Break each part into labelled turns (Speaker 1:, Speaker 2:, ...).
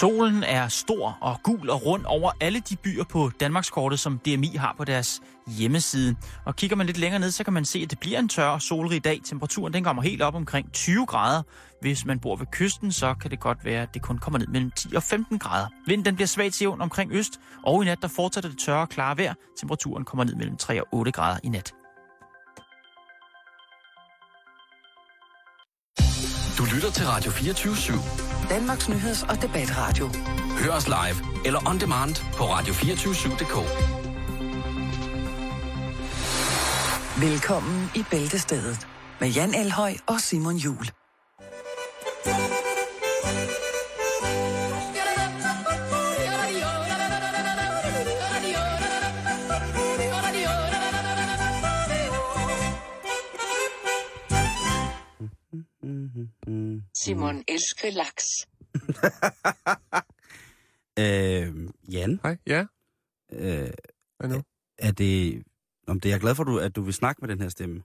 Speaker 1: Solen er stor og gul og rund over alle de byer på Danmarkskortet, som DMI har på deres hjemmeside. Og kigger man lidt længere ned, så kan man se, at det bliver en tør og solrig dag. Temperaturen den kommer helt op omkring 20 grader. Hvis man bor ved kysten, så kan det godt være, at det kun kommer ned mellem 10 og 15 grader. Vinden den bliver svagt til jævn omkring øst, og i nat der fortsætter det tørre og klare vejr. Temperaturen kommer ned mellem 3 og 8 grader i nat.
Speaker 2: Du lytter til Radio 24 /7.
Speaker 3: Danmarks Nyheds- og Debatradio.
Speaker 2: Hør os live eller on demand på radio247.dk.
Speaker 3: Velkommen i Bæltestedet med Jan Elhøj og Simon Jul.
Speaker 4: Simon elsker laks.
Speaker 5: Øh, Jan,
Speaker 6: Hej, ja.
Speaker 5: øh,
Speaker 6: Hvad nu?
Speaker 5: er det... Om det er jeg glad for, du, at du vil snakke med den her stemme.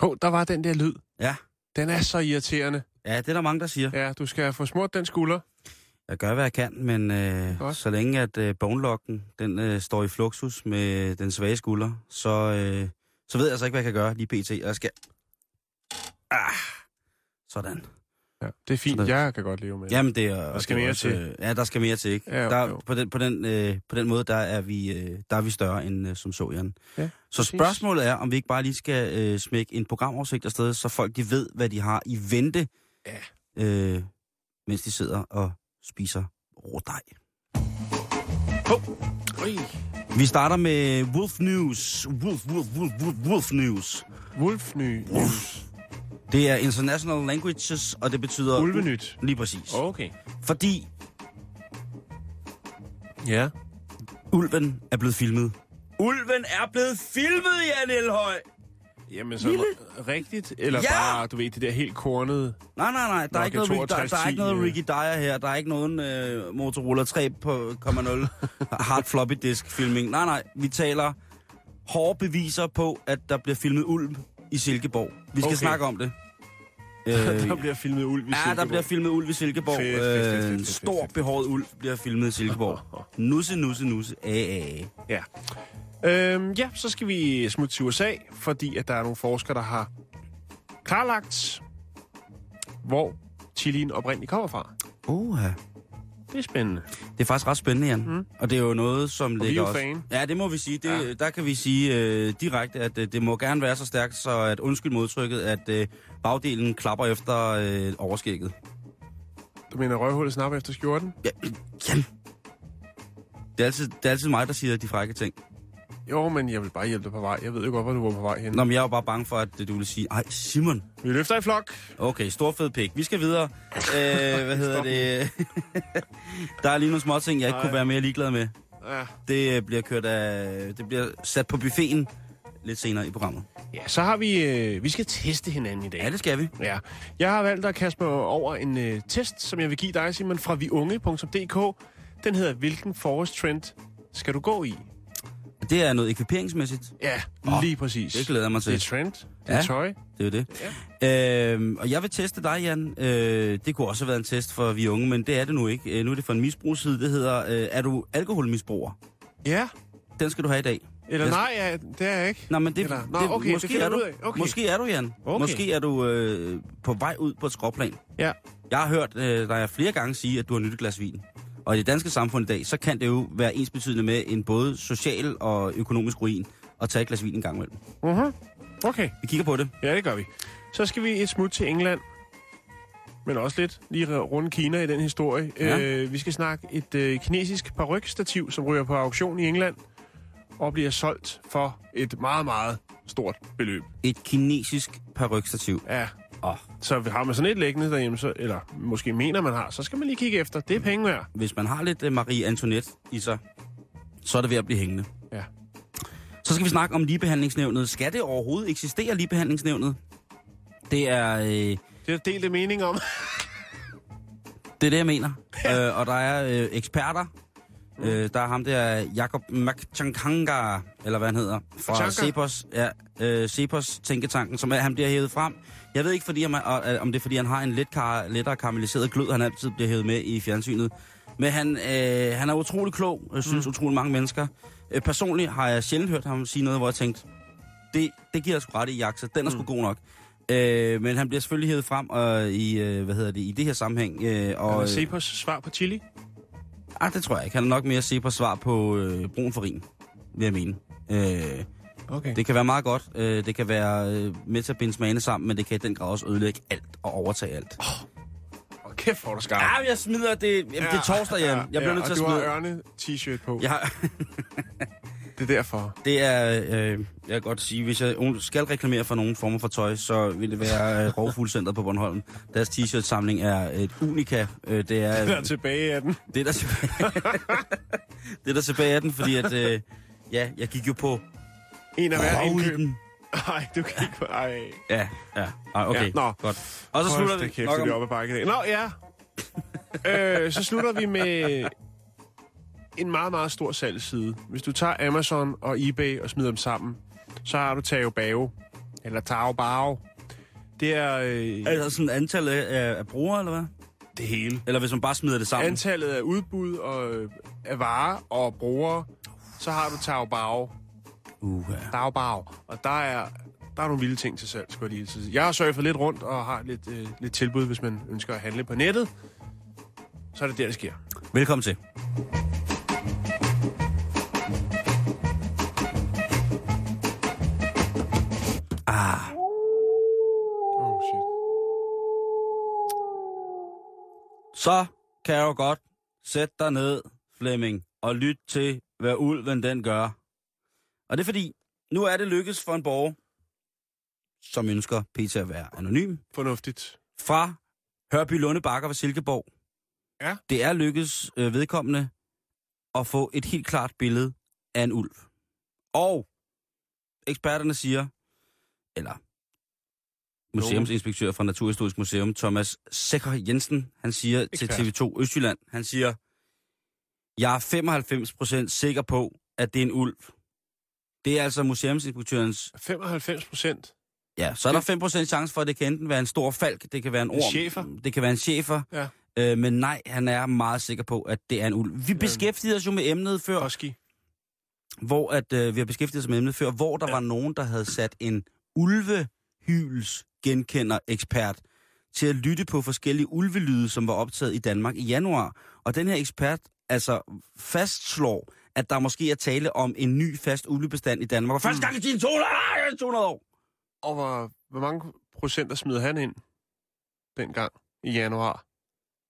Speaker 6: Hov, oh, der var den der lyd.
Speaker 5: Ja.
Speaker 6: Den er så irriterende.
Speaker 5: Ja, det er der mange, der siger.
Speaker 6: Ja, du skal få smurt den skulder.
Speaker 5: Jeg gør, hvad jeg kan, men øh,
Speaker 6: Godt.
Speaker 5: så længe at øh, bonelokken, den øh, står i fluxus med den svage skulder, så, øh, så ved jeg altså ikke, hvad jeg kan gøre lige pt. Jeg skal... Ah, sådan.
Speaker 6: Ja, det er fint.
Speaker 5: Sådan.
Speaker 6: Jeg kan godt leve med det.
Speaker 5: Jamen, det er...
Speaker 6: Der skal
Speaker 5: er
Speaker 6: mere
Speaker 5: også,
Speaker 6: til.
Speaker 5: Ja, der skal mere til, ikke?
Speaker 6: Ja, jo,
Speaker 5: der,
Speaker 6: jo.
Speaker 5: På, den, på, den, øh, på den måde, der er vi, øh, der er vi større end øh, som så, Jan.
Speaker 6: Ja,
Speaker 5: så
Speaker 6: præcis.
Speaker 5: spørgsmålet er, om vi ikke bare lige skal øh, smække en programoversigt afsted, så folk de ved, hvad de har i vente,
Speaker 6: Ja.
Speaker 5: øh, mens de sidder og spiser rådej.
Speaker 6: Ui.
Speaker 5: Vi starter med Wolf News. Wolf, Wolf, Wolf, Wolf, Wolf News.
Speaker 6: Wolfny.
Speaker 5: Det er International Languages, og det betyder...
Speaker 6: Ulvenyt.
Speaker 5: Lige præcis.
Speaker 6: Okay.
Speaker 5: Fordi
Speaker 6: Ja.
Speaker 5: ulven er blevet filmet. Ulven er blevet filmet, Jan Elhøj!
Speaker 6: Jamen, så
Speaker 5: Lille-
Speaker 6: rigtigt? Eller
Speaker 5: Ja!
Speaker 6: bare, du ved, det der helt kornede...
Speaker 5: Nej, nej, nej. Der er, ikke noget, der, der er
Speaker 6: 6210,
Speaker 5: ikke noget
Speaker 6: øh.
Speaker 5: Ricky Dyer her. Der er ikke nogen øh, Motorola 3.0 hard floppy disk filming. Nej, nej. Vi taler hårde beviser på, at der bliver filmet ulv i Silkeborg. Vi skal
Speaker 6: Okay.
Speaker 5: snakke om det.
Speaker 6: der bliver filmet ulv i
Speaker 5: Ja, der bliver filmet ulv i Silkeborg.
Speaker 6: Fedt, fedt, fedt, fedt,
Speaker 5: Øh,
Speaker 6: fedt, fedt,
Speaker 5: stor behåret ulv bliver filmet i Silkeborg. Nusse, nusse, nusse. A, a.
Speaker 6: Ja. Øhm, ja, så skal vi smutte til USA, fordi at der er nogle forskere, der har klarlagt, hvor chilien oprindeligt kommer fra.
Speaker 5: Oha.
Speaker 6: Det er spændende.
Speaker 5: Det er faktisk ret spændende, Jan. Mm. Og det er jo noget, som
Speaker 6: vi er
Speaker 5: ligger
Speaker 6: jo
Speaker 5: også...
Speaker 6: fan.
Speaker 5: Ja, det må vi sige. Det,
Speaker 6: Ja.
Speaker 5: Der kan vi sige øh, direkte, at øh, det må gerne være så stærkt, så at undskyld modtrykket, at øh, bagdelen klapper efter øh, overskægget.
Speaker 6: Du mener røvhullet snap efter skjorten?
Speaker 5: Ja, Jan. Det er, altid, det er altid mig, der siger de frække ting.
Speaker 6: Jo, men jeg vil bare hjælpe dig på vej. Jeg ved jo godt, hvor du var på vej hen.
Speaker 5: Nå, men jeg er jo bare bange for, at du vil sige, ej, Simon.
Speaker 6: Vi løfter i flok.
Speaker 5: Okay, stor fed pik. Vi skal videre. Øh, hvad hedder det? der er lige nogle små ting, jeg ikke
Speaker 6: Nej.
Speaker 5: kunne være mere ligeglad med.
Speaker 6: Ja.
Speaker 5: Det øh, bliver kørt af, det bliver sat på buffeten lidt senere i programmet.
Speaker 6: ja, så har vi... Øh, vi skal teste hinanden i dag.
Speaker 5: Ja, det skal vi.
Speaker 6: Ja. Jeg har valgt at kaste mig over en øh, test, som jeg vil give dig, Simon, fra viunge.dk. Den hedder, hvilken forest trend skal du gå i?
Speaker 5: Det er noget ekviperingsmæssigt.
Speaker 6: Ja,
Speaker 5: Åh,
Speaker 6: lige præcis.
Speaker 5: Det glæder mig
Speaker 6: Det er
Speaker 5: til.
Speaker 6: trend, det er
Speaker 5: Ja.
Speaker 6: tøj.
Speaker 5: Det er jo det. Ja. Øhm, og jeg vil teste dig, Jan. Øh, det kunne også have været en test for vi unge, men det er det nu ikke. Øh, nu er det for en misbrugsside. Det hedder, øh, er du alkoholmisbruger?
Speaker 6: Ja,
Speaker 5: Den skal du have i dag.
Speaker 6: eller nej, ja, det er jeg ikke.
Speaker 5: Nå, men det,
Speaker 6: Eller- Nå,
Speaker 5: det
Speaker 6: okay, det
Speaker 5: måske,
Speaker 6: finder
Speaker 5: er
Speaker 6: du. Okay.
Speaker 5: måske er du, Jan.
Speaker 6: Okay.
Speaker 5: Måske er du øh, på vej ud på et skråplan.
Speaker 6: Ja.
Speaker 5: Jeg har hørt øh, dig flere gange sige, at du har nyt et glas vin. Og i det danske samfund i dag, så kan det jo være ensbetydende med en både social og økonomisk ruin at tage et glas vin en gang imellem.
Speaker 6: Uh-huh. Okay,
Speaker 5: Vi kigger på det.
Speaker 6: ja, det gør vi. Så skal vi et smut til England. Men også lidt lige rundt Kina i den historie.
Speaker 5: Ja.
Speaker 6: Øh, vi skal snakke et øh, kinesisk parrykstativ, som ryger på auktion i England. Og bliver solgt for et meget, meget stort beløb.
Speaker 5: Et kinesisk parrykstativ.
Speaker 6: Ja,
Speaker 5: Åh,
Speaker 6: så har man sådan et liggende derhjemme, så, eller måske mener man har, så skal man lige kigge efter. Det er penge værd.
Speaker 5: hvis man har lidt øh, Marie Antoinette i sig, så er det ved at blive hængende.
Speaker 6: Ja.
Speaker 5: Så skal vi snakke om ligebehandlingsnævnet. Skal det overhovedet eksistere, ligebehandlingsnævnet? Det er, øh,
Speaker 6: Det er delte mening om.
Speaker 5: det, er det, jeg mener. øh, og der er øh, eksperter. Øh, der er ham der, Jakob Makchankanga, eller hvad han hedder, fra? Cepos, ja, øh, Cepos tænketanken, som er, han bliver hævet frem. Jeg ved ikke, fordi, om, øh, om det er, fordi han har en let kar, lettere karamelliseret glød, han altid bliver hævet med i fjernsynet. Men han, øh, han er utrolig klog, jeg synes mm. utrolig mange mennesker. Øh, personligt har jeg sjældent hørt ham sige noget, hvor jeg tænkte, det, det giver jeg sgu ret i, Jaxa. Den er sgu
Speaker 6: Mm.
Speaker 5: god nok. Øh, men han bliver selvfølgelig hævet frem og i, øh, hvad hedder det, i det her sammenhæng. Øh, og,
Speaker 6: Og
Speaker 5: øh,
Speaker 6: Cepos svar på chili?
Speaker 5: ah, det tror jeg ikke. Han er nok mere se på svar på øh, brun farin, vil jeg mene. Øh,
Speaker 6: Okay.
Speaker 5: det kan være meget godt. Øh, det kan være øh, med til at binde smagene sammen, men det kan i den grad også ødelægge alt og overtage alt.
Speaker 6: Oh, kæft, hvor du skarp.
Speaker 5: Ja, jeg smider det. Jamen, det er torsdag, Jan. Jeg bliver nødt til at
Speaker 6: og du
Speaker 5: smide.
Speaker 6: har ørne-t-shirt på.
Speaker 5: Har,
Speaker 6: Det er derfor.
Speaker 5: det er, øh, jeg kan godt sige, hvis jeg skal reklamere for nogen former for tøj, så vil det være øh, Rovfuglcenteret på Bornholm. Deres t-shirt-samling er et unika. Øh, det er,
Speaker 6: Der er tilbage af den.
Speaker 5: det er der tilbage, det er der tilbage af den, fordi at, øh, ja, jeg gik jo på
Speaker 6: En af hver indkøb. Nej, du kan ikke... Ej.
Speaker 5: Ja, ja. Ej, okay,
Speaker 6: Ja, nå.
Speaker 5: godt. Og så
Speaker 6: Hold
Speaker 5: slutter vi
Speaker 6: kæft,
Speaker 5: nok
Speaker 6: det er
Speaker 5: om,
Speaker 6: op ad bakke. Nå, ja. øh, så slutter vi med en meget, meget stor salgsside. Hvis du tager Amazon og eBay og smider dem sammen, så har du Taobao, eller Taobao. Det er øh,
Speaker 5: der sådan antallet af, af brugere, eller hvad?
Speaker 6: det hele.
Speaker 5: Eller hvis man bare smider det sammen?
Speaker 6: Antallet af udbud og øh, af varer og brugere, så har du Taobao.
Speaker 5: Uh.
Speaker 6: Taobao. Og der er, der er nogle vilde ting til salg, skulle jeg lige sige. Jeg har surfet lidt rundt og har lidt, øh, lidt tilbud, hvis man ønsker at handle på nettet. Så er det der, det sker.
Speaker 5: Velkommen til. Ah,
Speaker 6: Oh, shit.
Speaker 5: så kan jeg jo godt sætte dig ned, Flemming, og lytte til, hvad ulven den gør. Og det er fordi, nu er det lykkes for en borger, som ønsker PT at være anonym,
Speaker 6: Fornuftigt.
Speaker 5: fra Hørby Lunde Bakker ved Silkeborg.
Speaker 6: Ja.
Speaker 5: Det er lykkedes øh, vedkommende at få et helt klart billede af en ulv. Og eksperterne siger, eller museumsinspektør fra Naturhistorisk Museum, Thomas Sækker Jensen, han siger
Speaker 6: Ekspert.
Speaker 5: til TV2 Østjylland, han siger, jeg er 95% sikker på, at det er en ulv. Det er altså museumsinspektørens
Speaker 6: 95 procent.
Speaker 5: Ja, så er der 5% chance for, at det kan enten være en stor falk, det kan være en orm.
Speaker 6: schæfer.
Speaker 5: Det kan være en chefer.
Speaker 6: Ja.
Speaker 5: Øh, men nej, han er meget sikker på, at det er en ulv. Vi beskæftigede os jo med emnet før,
Speaker 6: Husky.
Speaker 5: hvor at, øh, vi har beskæftiget os med emnet før, hvor der ja. var nogen, der havde sat en ulvehyls genkender ekspert til at lytte på forskellige ulvelyde, som var optaget i Danmark i januar. Og den her ekspert altså fastslår, at der måske er tale om en ny fast ulvebestand i Danmark. Og første gang i tiden 200, ah, 200 år.
Speaker 6: Og hvor, hvor mange procenter smider han ind dengang i januar?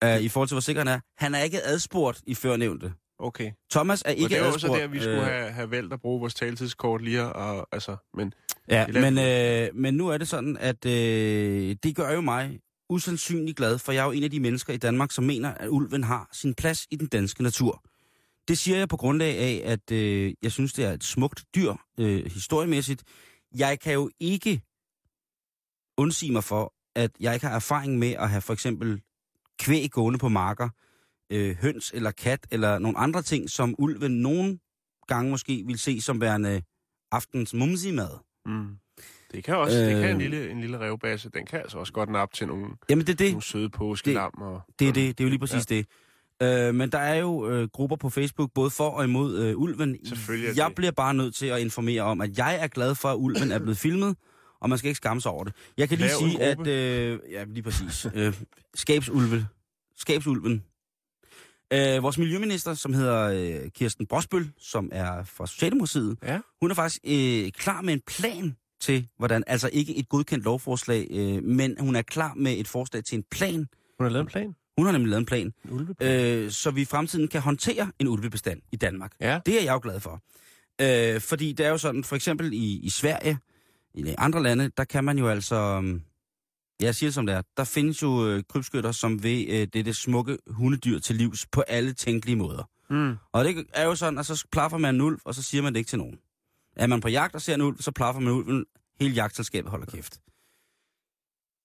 Speaker 5: Uh, I forhold til, hvor sikker han er. Han er ikke adspurgt i førnævnte.
Speaker 6: Okay.
Speaker 5: Thomas er ikke
Speaker 6: det er
Speaker 5: adspurgt.
Speaker 6: også der, vi skulle
Speaker 5: øh,
Speaker 6: have, have valgt at bruge vores taletidskort lige og, altså, men
Speaker 5: Ja, men, øh, men nu er det sådan, at øh, det gør jo mig usandsynligt glad, for jeg er jo en af de mennesker i Danmark, som mener, at ulven har sin plads i den danske natur. Det siger jeg på grundlag af, at øh, jeg synes, det er et smukt dyr, øh, historiemæssigt. Jeg kan jo ikke undsige mig for, at jeg ikke har erfaring med at have for eksempel kvæg gående på marker, øh, høns eller kat eller nogle andre ting, som ulven nogle gange måske vil se som værende aftens mumsi-mad.
Speaker 6: mm. det kan også, øh, det kan en
Speaker 5: Øh.
Speaker 6: lille, en lille revbasse, den kan altså også godt nappe til nogle,
Speaker 5: Jamen det det.
Speaker 6: nogle søde påskelam. Og,
Speaker 5: Det er det, det er jo lige præcis ja. det. Øh, men der er jo øh, grupper på Facebook, både for og imod øh, ulven.
Speaker 6: Selvfølgelig
Speaker 5: Jeg
Speaker 6: det.
Speaker 5: bliver bare nødt til at informere om, at jeg er glad for, at ulven er blevet filmet, og man skal ikke skamme sig over det. Jeg kan lige
Speaker 6: Lav
Speaker 5: sige, at... Øh, ja, lige præcis. øh, skabsulve. Skabsulven. Øh, vores miljøminister, som hedder øh, Kirsten Brosbøl, som er fra Socialdemokratiet,
Speaker 6: Ja.
Speaker 5: hun er faktisk øh, klar med en plan til, hvordan, altså ikke et godkendt lovforslag, øh, men hun er klar med et forslag til en plan.
Speaker 6: Hun har lavet en plan.
Speaker 5: Hun har nemlig lavet en plan,
Speaker 6: En
Speaker 5: øh, så vi i fremtiden kan håndtere en ulvebestand i Danmark.
Speaker 6: Ja.
Speaker 5: Det er jeg jo glad for. Øh, fordi det er jo sådan, for eksempel i, i Sverige, i andre lande, der kan man jo altså... øhm, Jeg siger som det er. Der findes jo øh, krybskytter, som vil øh, det, det smukke hundedyr til livs på alle tænkelige måder.
Speaker 6: Mm.
Speaker 5: Og det er jo sådan, at så plaffer man en ulv, og så siger man det ikke til nogen. Er man på jagt og ser en ulv, så plaffer man ulven. Hele jagtselskabet holder kæft.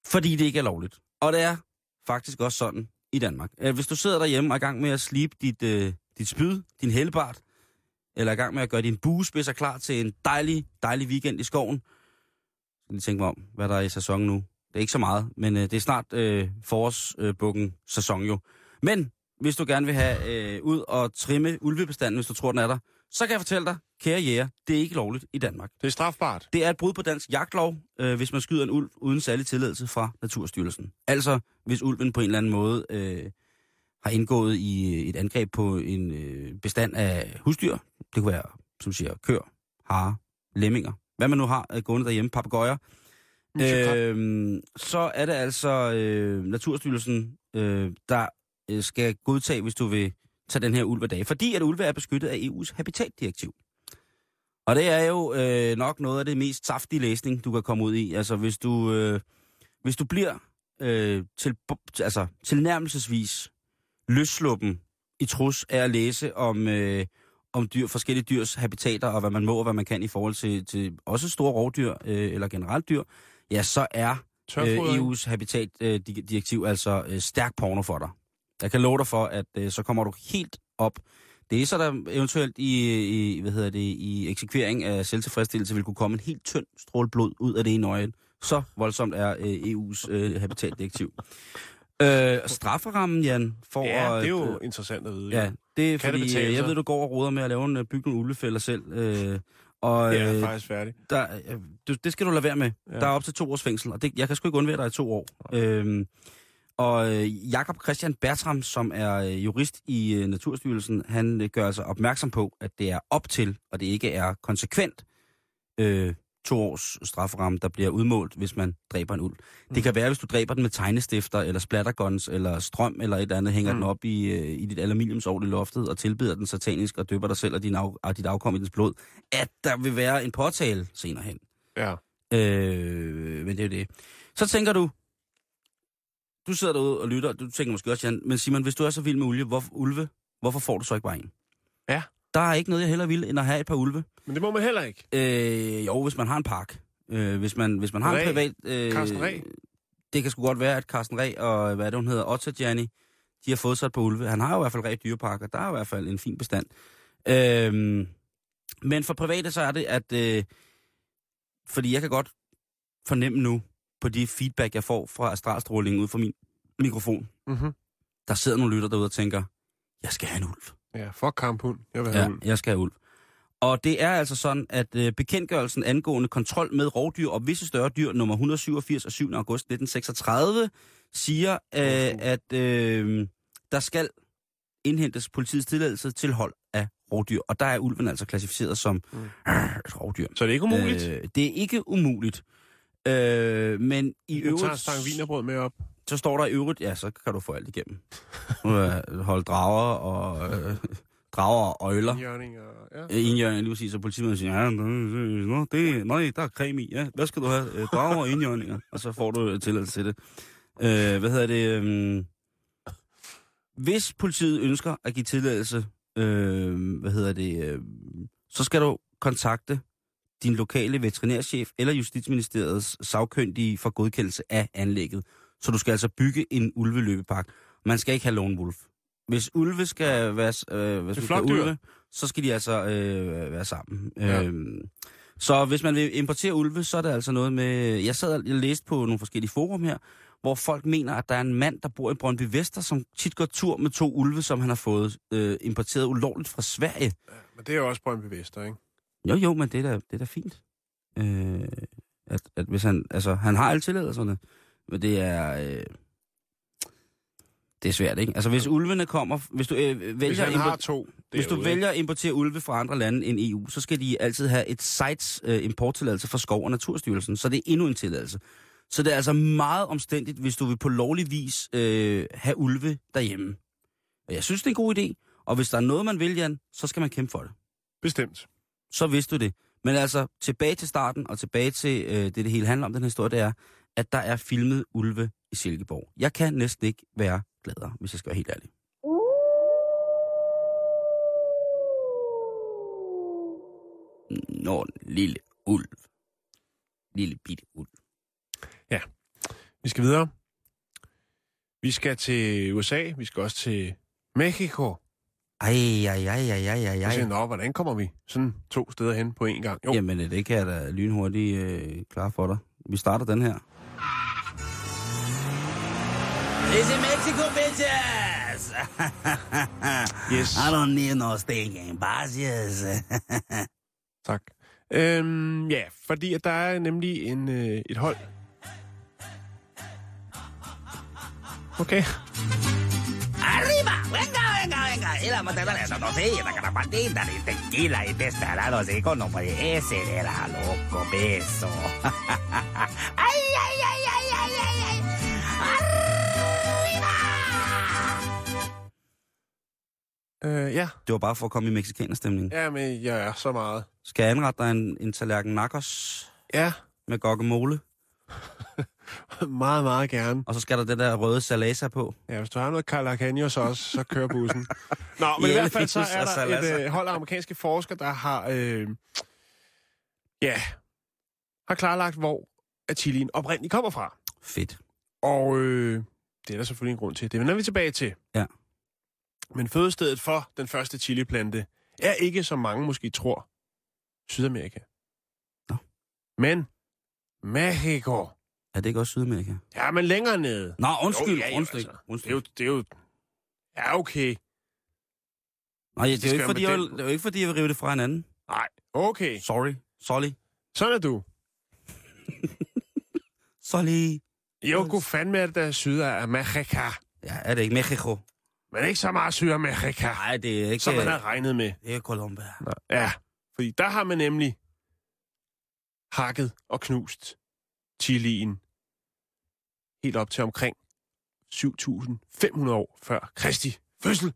Speaker 5: Fordi det ikke er lovligt. Og det er faktisk også sådan i Danmark. Øh, hvis du sidder derhjemme og er i gang med at slibe dit, øh, dit spyd, din helbart, eller er i gang med at gøre din buespidser klar til en dejlig, dejlig weekend i skoven. Så lige tænke mig om, hvad der er i sæsonen nu. Det er ikke så meget, men øh, det er snart øh, forårsbukken sæson jo. Men hvis du gerne vil have øh, ud og trimme ulvebestanden, hvis du tror, den er der, så kan jeg fortælle dig, kære jæger, det er ikke lovligt i Danmark.
Speaker 6: Det er strafbart.
Speaker 5: Det er et brud på dansk jagtlov, øh, hvis man skyder en ulv uden særlig tilladelse fra Naturstyrelsen. Altså, hvis ulven på en eller anden måde øh, har indgået i et angreb på en øh, bestand af husdyr. Det kunne være, som siger, kør, hare, lemminger. Hvad man nu har øh, gående derhjemme, papegøjer. Øh, så er det altså øh, Naturstyrelsen, øh, der øh, skal godtage, hvis du vil tage den her ulv af. Fordi at ulve er beskyttet af EU's habitatdirektiv. Og det er jo øh, nok noget af det mest saftige læsning, du kan komme ud i. Altså, hvis du, øh, hvis du bliver øh, til, altså, tilnærmelsesvis løsluppen i trus af at læse om, øh, om dyr, forskellige dyrs habitater, og hvad man må og hvad man kan i forhold til, til også store rovdyr øh, eller generelt dyr, ja, så er øh. EU's habitatdirektiv altså øh, stærk porno for dig. Jeg kan love dig for, at øh, så kommer du helt op. Det er så der eventuelt i, i, hvad hedder det, i eksekvering af selvtilfredsstillelse vil kunne komme en helt tynd stråle blod ud af det ene øje. Så voldsomt er øh, EU's øh, habitatdirektiv. Øh, strafferammen, Jan, for
Speaker 6: Ja,
Speaker 5: at...
Speaker 6: det er jo
Speaker 5: øh,
Speaker 6: interessant at vide.
Speaker 5: Ja, det er
Speaker 6: Kan det
Speaker 5: fordi,
Speaker 6: betale
Speaker 5: øh, jeg ved, du går og roder med at lave en øh, bygge nogle ulvefælder selv. Øh, og
Speaker 6: Det er
Speaker 5: øh,
Speaker 6: faktisk færdigt.
Speaker 5: der, øh, du, det skal du lade være med.
Speaker 6: Ja.
Speaker 5: Der er op til to års fængsel, og det, jeg kan sgu ikke undvære dig i to år. Øhm, og øh, Jakob Christian Bertram, som er øh, jurist i øh, Naturstyrelsen, han øh, gør altså opmærksom på, at det er op til, og det ikke er konsekvent, øh, to års strafferamme, der bliver udmålt, hvis man dræber en ulv. Mm. Det kan være, hvis du dræber den med tegnestifter, eller splatterguns, eller strøm, eller et eller andet, hænger mm. den op i, øh, i dit aluminiumsovl i loftet, og tilbeder den satanisk, og døber dig selv og, din af, og dit afkom i dens blod, at der vil være en påtale senere hen.
Speaker 6: Ja.
Speaker 5: Øh, men det er jo det. Så tænker du, du sidder derude og lytter, du tænker måske også, Jan, men Simon, hvis du er så vild med ulve, hvor, ulve, hvorfor får du så ikke bare en?
Speaker 6: Ja.
Speaker 5: Der er ikke noget, jeg hellere vil, end at have et par ulve.
Speaker 6: Men det må man heller ikke.
Speaker 5: Øh, jo, hvis man har en park. Øh, hvis, man, hvis man har
Speaker 6: Ræ.
Speaker 5: en privat... Øh,
Speaker 6: Carsten Ræ.
Speaker 5: Det kan sgu godt være, at Carsten Ræ og, hvad er det, hun hedder, Otta Gianni, de har fået sig et par ulve. Han har jo i hvert fald Ræ dyrepark, og der er i hvert fald en fin bestand. Øh, men for private, så er det, at... Øh, fordi jeg kan godt fornemme nu, på de feedback, jeg får fra astralstrålingen ud fra min mikrofon,
Speaker 6: Mm-hmm.
Speaker 5: der sidder nogle lytter derude og tænker, jeg skal have en ulv.
Speaker 6: Ja, fuck kamphund. Jeg vil have
Speaker 5: Ja,
Speaker 6: ulv.
Speaker 5: jeg skal have ulv. Og det er altså sådan, at øh, bekendtgørelsen angående kontrol med rovdyr og visse større dyr, nummer 187 af 7. august 1936, siger, øh, at øh, der skal indhentes politiets tilladelse til hold af rovdyr. Og der er ulven altså klassificeret som
Speaker 6: Mm.
Speaker 5: øh, et rovdyr.
Speaker 6: Så det er ikke umuligt.
Speaker 5: Øh, det er ikke umuligt. Øh, men i
Speaker 6: du tager
Speaker 5: øvrigt,
Speaker 6: stang vinerbrød med op.
Speaker 5: så står der i øvrigt, ja, så kan du få alt igennem. Øh, Hold drager og øh, drager og øjler.
Speaker 6: Jørning og... Ja.
Speaker 5: Øh, Indjørning, lige præcis, så politiet siger, ja, nå, det, nej, der er creme i, ja. Hvad skal du have? Øh, Drager og indjørninger. Og så får du tilladelse til det. Øh, hvad hedder det? Øh, hvis politiet ønsker at give tilladelse, øh, hvad hedder det, øh, så skal du kontakte din lokale veterinærchef eller Justitsministeriets sagkyndige for godkendelse af anlægget. Så du skal altså bygge en ulveløbepark. Man skal ikke have lone wolf. Hvis ulve skal være, øh, hvis skal ulve, så skal de altså øh, være sammen.
Speaker 6: Ja.
Speaker 5: Øhm, så hvis man vil importere ulve, så er det altså noget med... Jeg sad og jeg læste på nogle forskellige forum her, hvor folk mener, at der er en mand, der bor i Brøndby Vester, som tit går tur med to ulve, som han har fået øh, importeret ulovligt fra Sverige.
Speaker 6: Men det er jo også Brøndby Vester, ikke?
Speaker 5: Jo, jo, men det er da, det er da fint. Øh, at, at hvis han, altså, han har alle tilladelserne, men det er, øh, det er svært, ikke? Altså, hvis ulvene kommer, hvis du øh,
Speaker 6: Hvis
Speaker 5: vælger,
Speaker 6: han
Speaker 5: at
Speaker 6: har
Speaker 5: impor-
Speaker 6: to
Speaker 5: hvis du vælger at importere ulve fra andre lande end EU, så skal de altid have et sites øh, importtilladelse fra Skov- og Naturstyrelsen, så det er endnu en tilladelse. Så det er altså meget omstændigt, hvis du vil på lovlig vis øh, have ulve derhjemme. Og jeg synes, det er en god idé. Og hvis der er noget, man vil, Jan, så skal man kæmpe for det
Speaker 6: Bestemt
Speaker 5: så vidste du det. Men altså, tilbage til starten, og tilbage til øh, det, det hele handler om, den her historie, det er, at der er filmet ulve i Silkeborg. Jeg kan næsten ikke være gladere, hvis jeg skal være helt ærlig. Nå, lille ulv. Lille bitte ulv.
Speaker 6: Ja, Vi skal videre. Vi skal til USA. Vi skal også til Mexico.
Speaker 5: Ej, ej, ej, ej, ej, ej,
Speaker 6: Jeg siger, nå, hvordan kommer vi sådan to steder hen på én gang? Jo,
Speaker 5: Jamen, øh, det kan jeg da lynhurtigt øh, klare for dig. Vi starter den her. It's in Mexico, bitches!
Speaker 6: yes,
Speaker 5: I don't need no stinking bashes.
Speaker 6: tak. Øhm, ja, fordi at der er nemlig en, øh, et hold. Okay.
Speaker 4: Arriba, venga, venga, venga. Y la matadora de no sé, la carapatita de tequila y destarado así con nombre ese de la loco beso. ay, ay, ay, ay, ay, ay, ay. Arriba!
Speaker 6: Øh, ja.
Speaker 5: Det var bare for at komme i mexikanerstemning.
Speaker 6: ja, men jeg er så meget.
Speaker 5: Skal jeg anrette dig en, en tallerken nachos
Speaker 6: Ja,
Speaker 5: med guacamole?
Speaker 6: meget, meget gerne.
Speaker 5: Og så skal der det der røde salasa på.
Speaker 6: Ja, hvis du har noget Carlacanios også, så kører bussen. Nå, men i
Speaker 5: Ja,
Speaker 6: hvert fald så er der et øh, hold af amerikanske forskere, der har, øh, ja, har klarlagt, hvor at chilien oprindeligt kommer fra.
Speaker 5: Fedt.
Speaker 6: Og øh, det er der selvfølgelig en grund til. Det vender vi tilbage til.
Speaker 5: Ja.
Speaker 6: Men fødestedet for den første chiliplante er ikke, som mange måske tror, Sydamerika.
Speaker 5: Nå.
Speaker 6: Men Mexico.
Speaker 5: Er det ikke også Sydamerika?
Speaker 6: Ja, men længere nede.
Speaker 5: Nå, undskyld,
Speaker 6: Jo, ja,
Speaker 5: undskyld,
Speaker 6: altså. Det er
Speaker 5: undskyld.
Speaker 6: jo... Det er jo ja, okay.
Speaker 5: Nej, det, er
Speaker 6: skal
Speaker 5: jo ikke, fordi, jeg, det er jo ikke, fordi jeg vil rive det fra hinanden.
Speaker 6: Nej, okay.
Speaker 5: Sorry. Sorry.
Speaker 6: Sådan er du.
Speaker 5: Sorry.
Speaker 6: Jo, god fandme er det der Sydamerika.
Speaker 5: Ja, er det ikke Mexico?
Speaker 6: Men ikke så meget Sydamerika,
Speaker 5: Nej, det er ikke...
Speaker 6: som man har regnet med.
Speaker 5: Det er Colombia.
Speaker 6: Ja, fordi der har man nemlig hakket og knust chilien helt op til omkring 7.500 år før Kristi fødsel.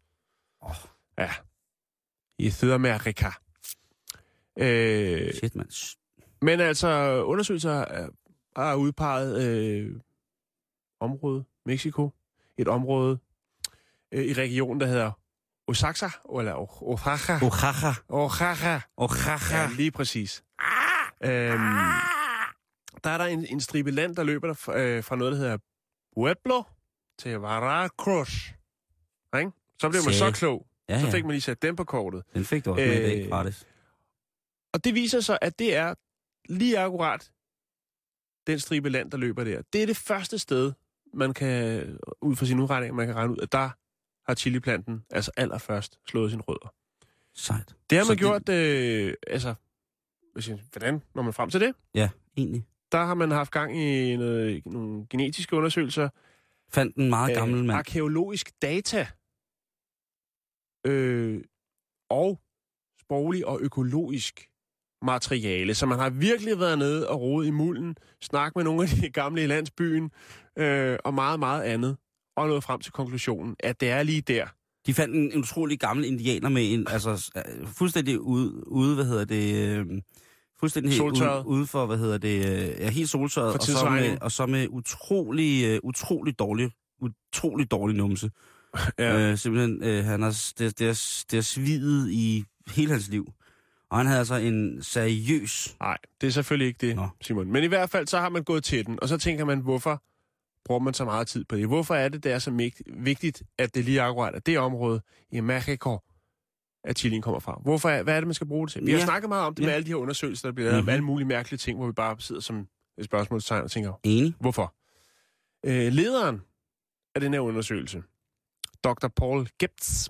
Speaker 5: Åh.
Speaker 6: Ja, i Sydamerika. Øh,
Speaker 5: Shit. Shh.
Speaker 6: men altså, undersøgelser er- har udpeget øh, området, Mexico, et område øh, i regionen, der hedder Oaxaca, eller Oaxaca.
Speaker 5: Oaxaca.
Speaker 6: Oaxaca.
Speaker 5: Oaxaca.
Speaker 6: Ja, lige præcis. Øhm, der er der en, en stribe land, der løber der fra, øh, fra noget, der hedder Pueblo til Veracruz. Ikke? Så blev man så klog.
Speaker 5: Ja,
Speaker 6: Så
Speaker 5: ja.
Speaker 6: fik man lige sat den på kortet.
Speaker 5: Den fik du også med i dag
Speaker 6: Øh,
Speaker 5: gratis.
Speaker 6: Og det viser sig, at det er lige akkurat den stribe land, der løber der. Det er det første sted, man kan, ud fra sin udregning, man kan regne ud, at der har chiliplanten altså allerførst slået sine rødder.
Speaker 5: Sejt.
Speaker 6: Det har
Speaker 5: Så
Speaker 6: man gjort, øh, altså, jeg- hvordan når man frem til det?
Speaker 5: Ja, egentlig.
Speaker 6: Der har man haft gang i noget, nogle genetiske undersøgelser,
Speaker 5: Fandt en meget gammel
Speaker 6: øh,
Speaker 5: mand.
Speaker 6: arkeologisk data, øh, og sproglig og økologisk materiale. Så man har virkelig været nede og rode i mulden, snakket med nogle af de gamle i landsbyen, øh, og meget, meget andet, og nået frem til konklusionen, at det er lige der.
Speaker 5: De fandt en, en utrolig gammel indianer med en, altså øh, fuldstændig ude, ude hvad hedder det, øh, fuldstændig helt ude,
Speaker 6: Soltørret.
Speaker 5: ude for, hvad hedder det, øh, ja, helt soltørret, og så, med, og så med utrolig, øh, utrolig dårlig, utrolig dårlig numse.
Speaker 6: Ja.
Speaker 5: Øh, simpelthen, øh, han har, det, det, har, det har svidet i hele hans liv. Og han havde altså en seriøs...
Speaker 6: Nej, det er selvfølgelig ikke det,
Speaker 5: Nå.
Speaker 6: Simon. Men i hvert fald, så har man gået til den, og så tænker man, hvorfor bruger man så meget tid på det? Hvorfor er det, det er så vigtigt, at det lige akkurat er det område i Mexico, at chilien kommer fra? Hvorfor er, hvad er det, man skal bruge det til? Vi har
Speaker 5: Ja.
Speaker 6: snakket meget om det
Speaker 5: Ja.
Speaker 6: med alle de her undersøgelser, der bliver lavet
Speaker 5: Mhm.
Speaker 6: mm-hmm. alle mulige mærkelige ting, hvor vi bare sidder som et spørgsmålstegn og tænker,
Speaker 5: Enig.
Speaker 6: hvorfor? Øh, lederen af den her undersøgelse, Dr. Paul Gebtz,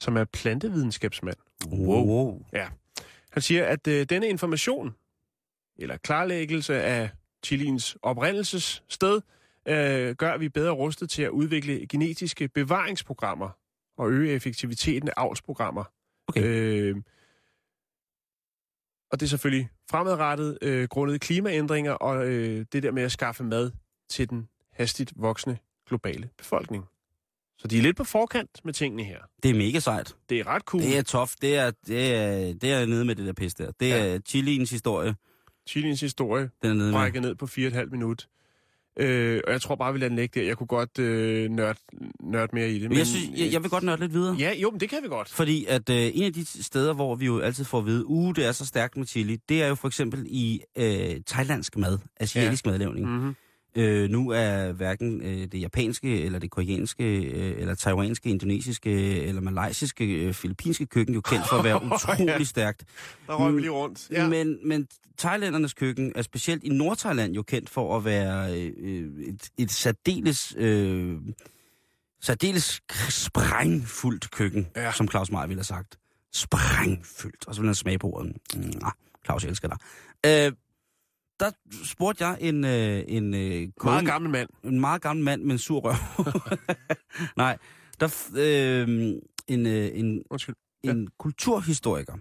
Speaker 6: som er plantevidenskabsmand,
Speaker 5: Wow.
Speaker 6: Han siger, at øh, denne information, eller klarlæggelse af chiliens oprindelsessted, øh, gør, at vi er bedre rustet til at udvikle genetiske bevaringsprogrammer og øge effektiviteten af avlsprogrammer.
Speaker 5: Okay.
Speaker 6: Øh, og det er selvfølgelig fremadrettet øh, grundet klimaændringer og øh, det der med at skaffe mad til den hastigt voksende globale befolkning. Så de er lidt på forkant med tingene her.
Speaker 5: Det er mega sejt.
Speaker 6: Det er ret cool.
Speaker 5: Det er tof. Det er, det er, det er nede med det der pis der. Det
Speaker 6: Ja.
Speaker 5: er Chiliens historie.
Speaker 6: Chiliens historie,
Speaker 5: Den er nede med.
Speaker 6: ned på 4,5 minut. Øh, og jeg tror bare, vi lader den ligge der. Jeg kunne godt øh, nørde, nørde mere i det.
Speaker 5: Men jeg, synes, jeg, jeg vil godt nørde lidt videre.
Speaker 6: Ja, jo, men det kan vi godt.
Speaker 5: Fordi at øh, en af de steder, hvor vi jo altid får at vide, uh, det er så stærkt med chili, det er jo for eksempel i øh, thailandsk mad, asiatisk ja. madlavning.
Speaker 6: Mm-hmm.
Speaker 5: Øh, nu er hverken øh, det japanske, eller det koreanske, øh, eller taiwanske, indonesiske, eller malaysiske, øh, filippinske køkken jo kendt for at være utrolig stærkt.
Speaker 6: Der røg vi lige rundt. Ja.
Speaker 5: Men, men thailændernes køkken er specielt i Nordthailand jo kendt for at være øh, et, et særdeles, øh, særdeles sprængfuldt køkken,
Speaker 6: Ja.
Speaker 5: som Claus Meier ville have sagt. Sprængfyldt. Og så vil han smage på ordet. Mm, Claus, jeg elsker dig. Øh, der spurgte jeg en, øh, en, øh,
Speaker 6: Meget
Speaker 5: koge-
Speaker 6: gammel mand.
Speaker 5: en meget gammel mand med en sur røv. Nej, der øh, en, øh, en,
Speaker 6: Undskyld.
Speaker 5: en kulturhistoriker,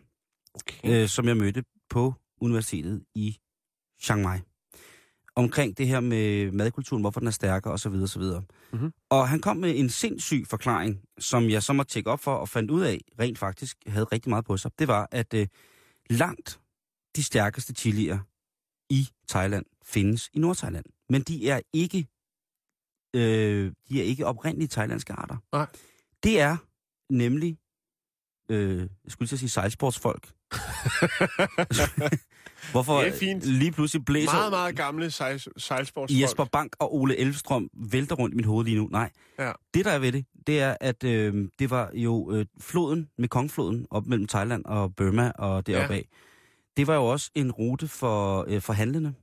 Speaker 6: Okay.
Speaker 5: øh, som jeg mødte på universitetet i Chiang Mai. Omkring det her med madkulturen, hvorfor den er stærkere osv. osv.
Speaker 6: Mhm.
Speaker 5: Og han kom med en sindssyg forklaring, som jeg så måtte tjekke op for og fandt ud af, rent faktisk havde rigtig meget på sig. Det var, at øh, langt de stærkeste chilier i Thailand findes i Nordthailand. Men de er ikke, øh, de er ikke oprindelige thailandske arter.
Speaker 6: Nej.
Speaker 5: Det er nemlig, øh, jeg skulle til at sige sejlsportsfolk. Hvorfor
Speaker 6: Det er fint.
Speaker 5: lige pludselig blæser
Speaker 6: Meget, meget gamle sejl, sejlsportsfolk.
Speaker 5: Jesper Bank og Ole Elvstrøm vælter rundt i mit hoved lige nu. Nej.
Speaker 6: Ja.
Speaker 5: Det, der er ved det, det er, at øh, det var jo øh, floden, Mekongfloden, op mellem Thailand og Burma og deroppe af. Det var jo også en rute for, øh, for handlende.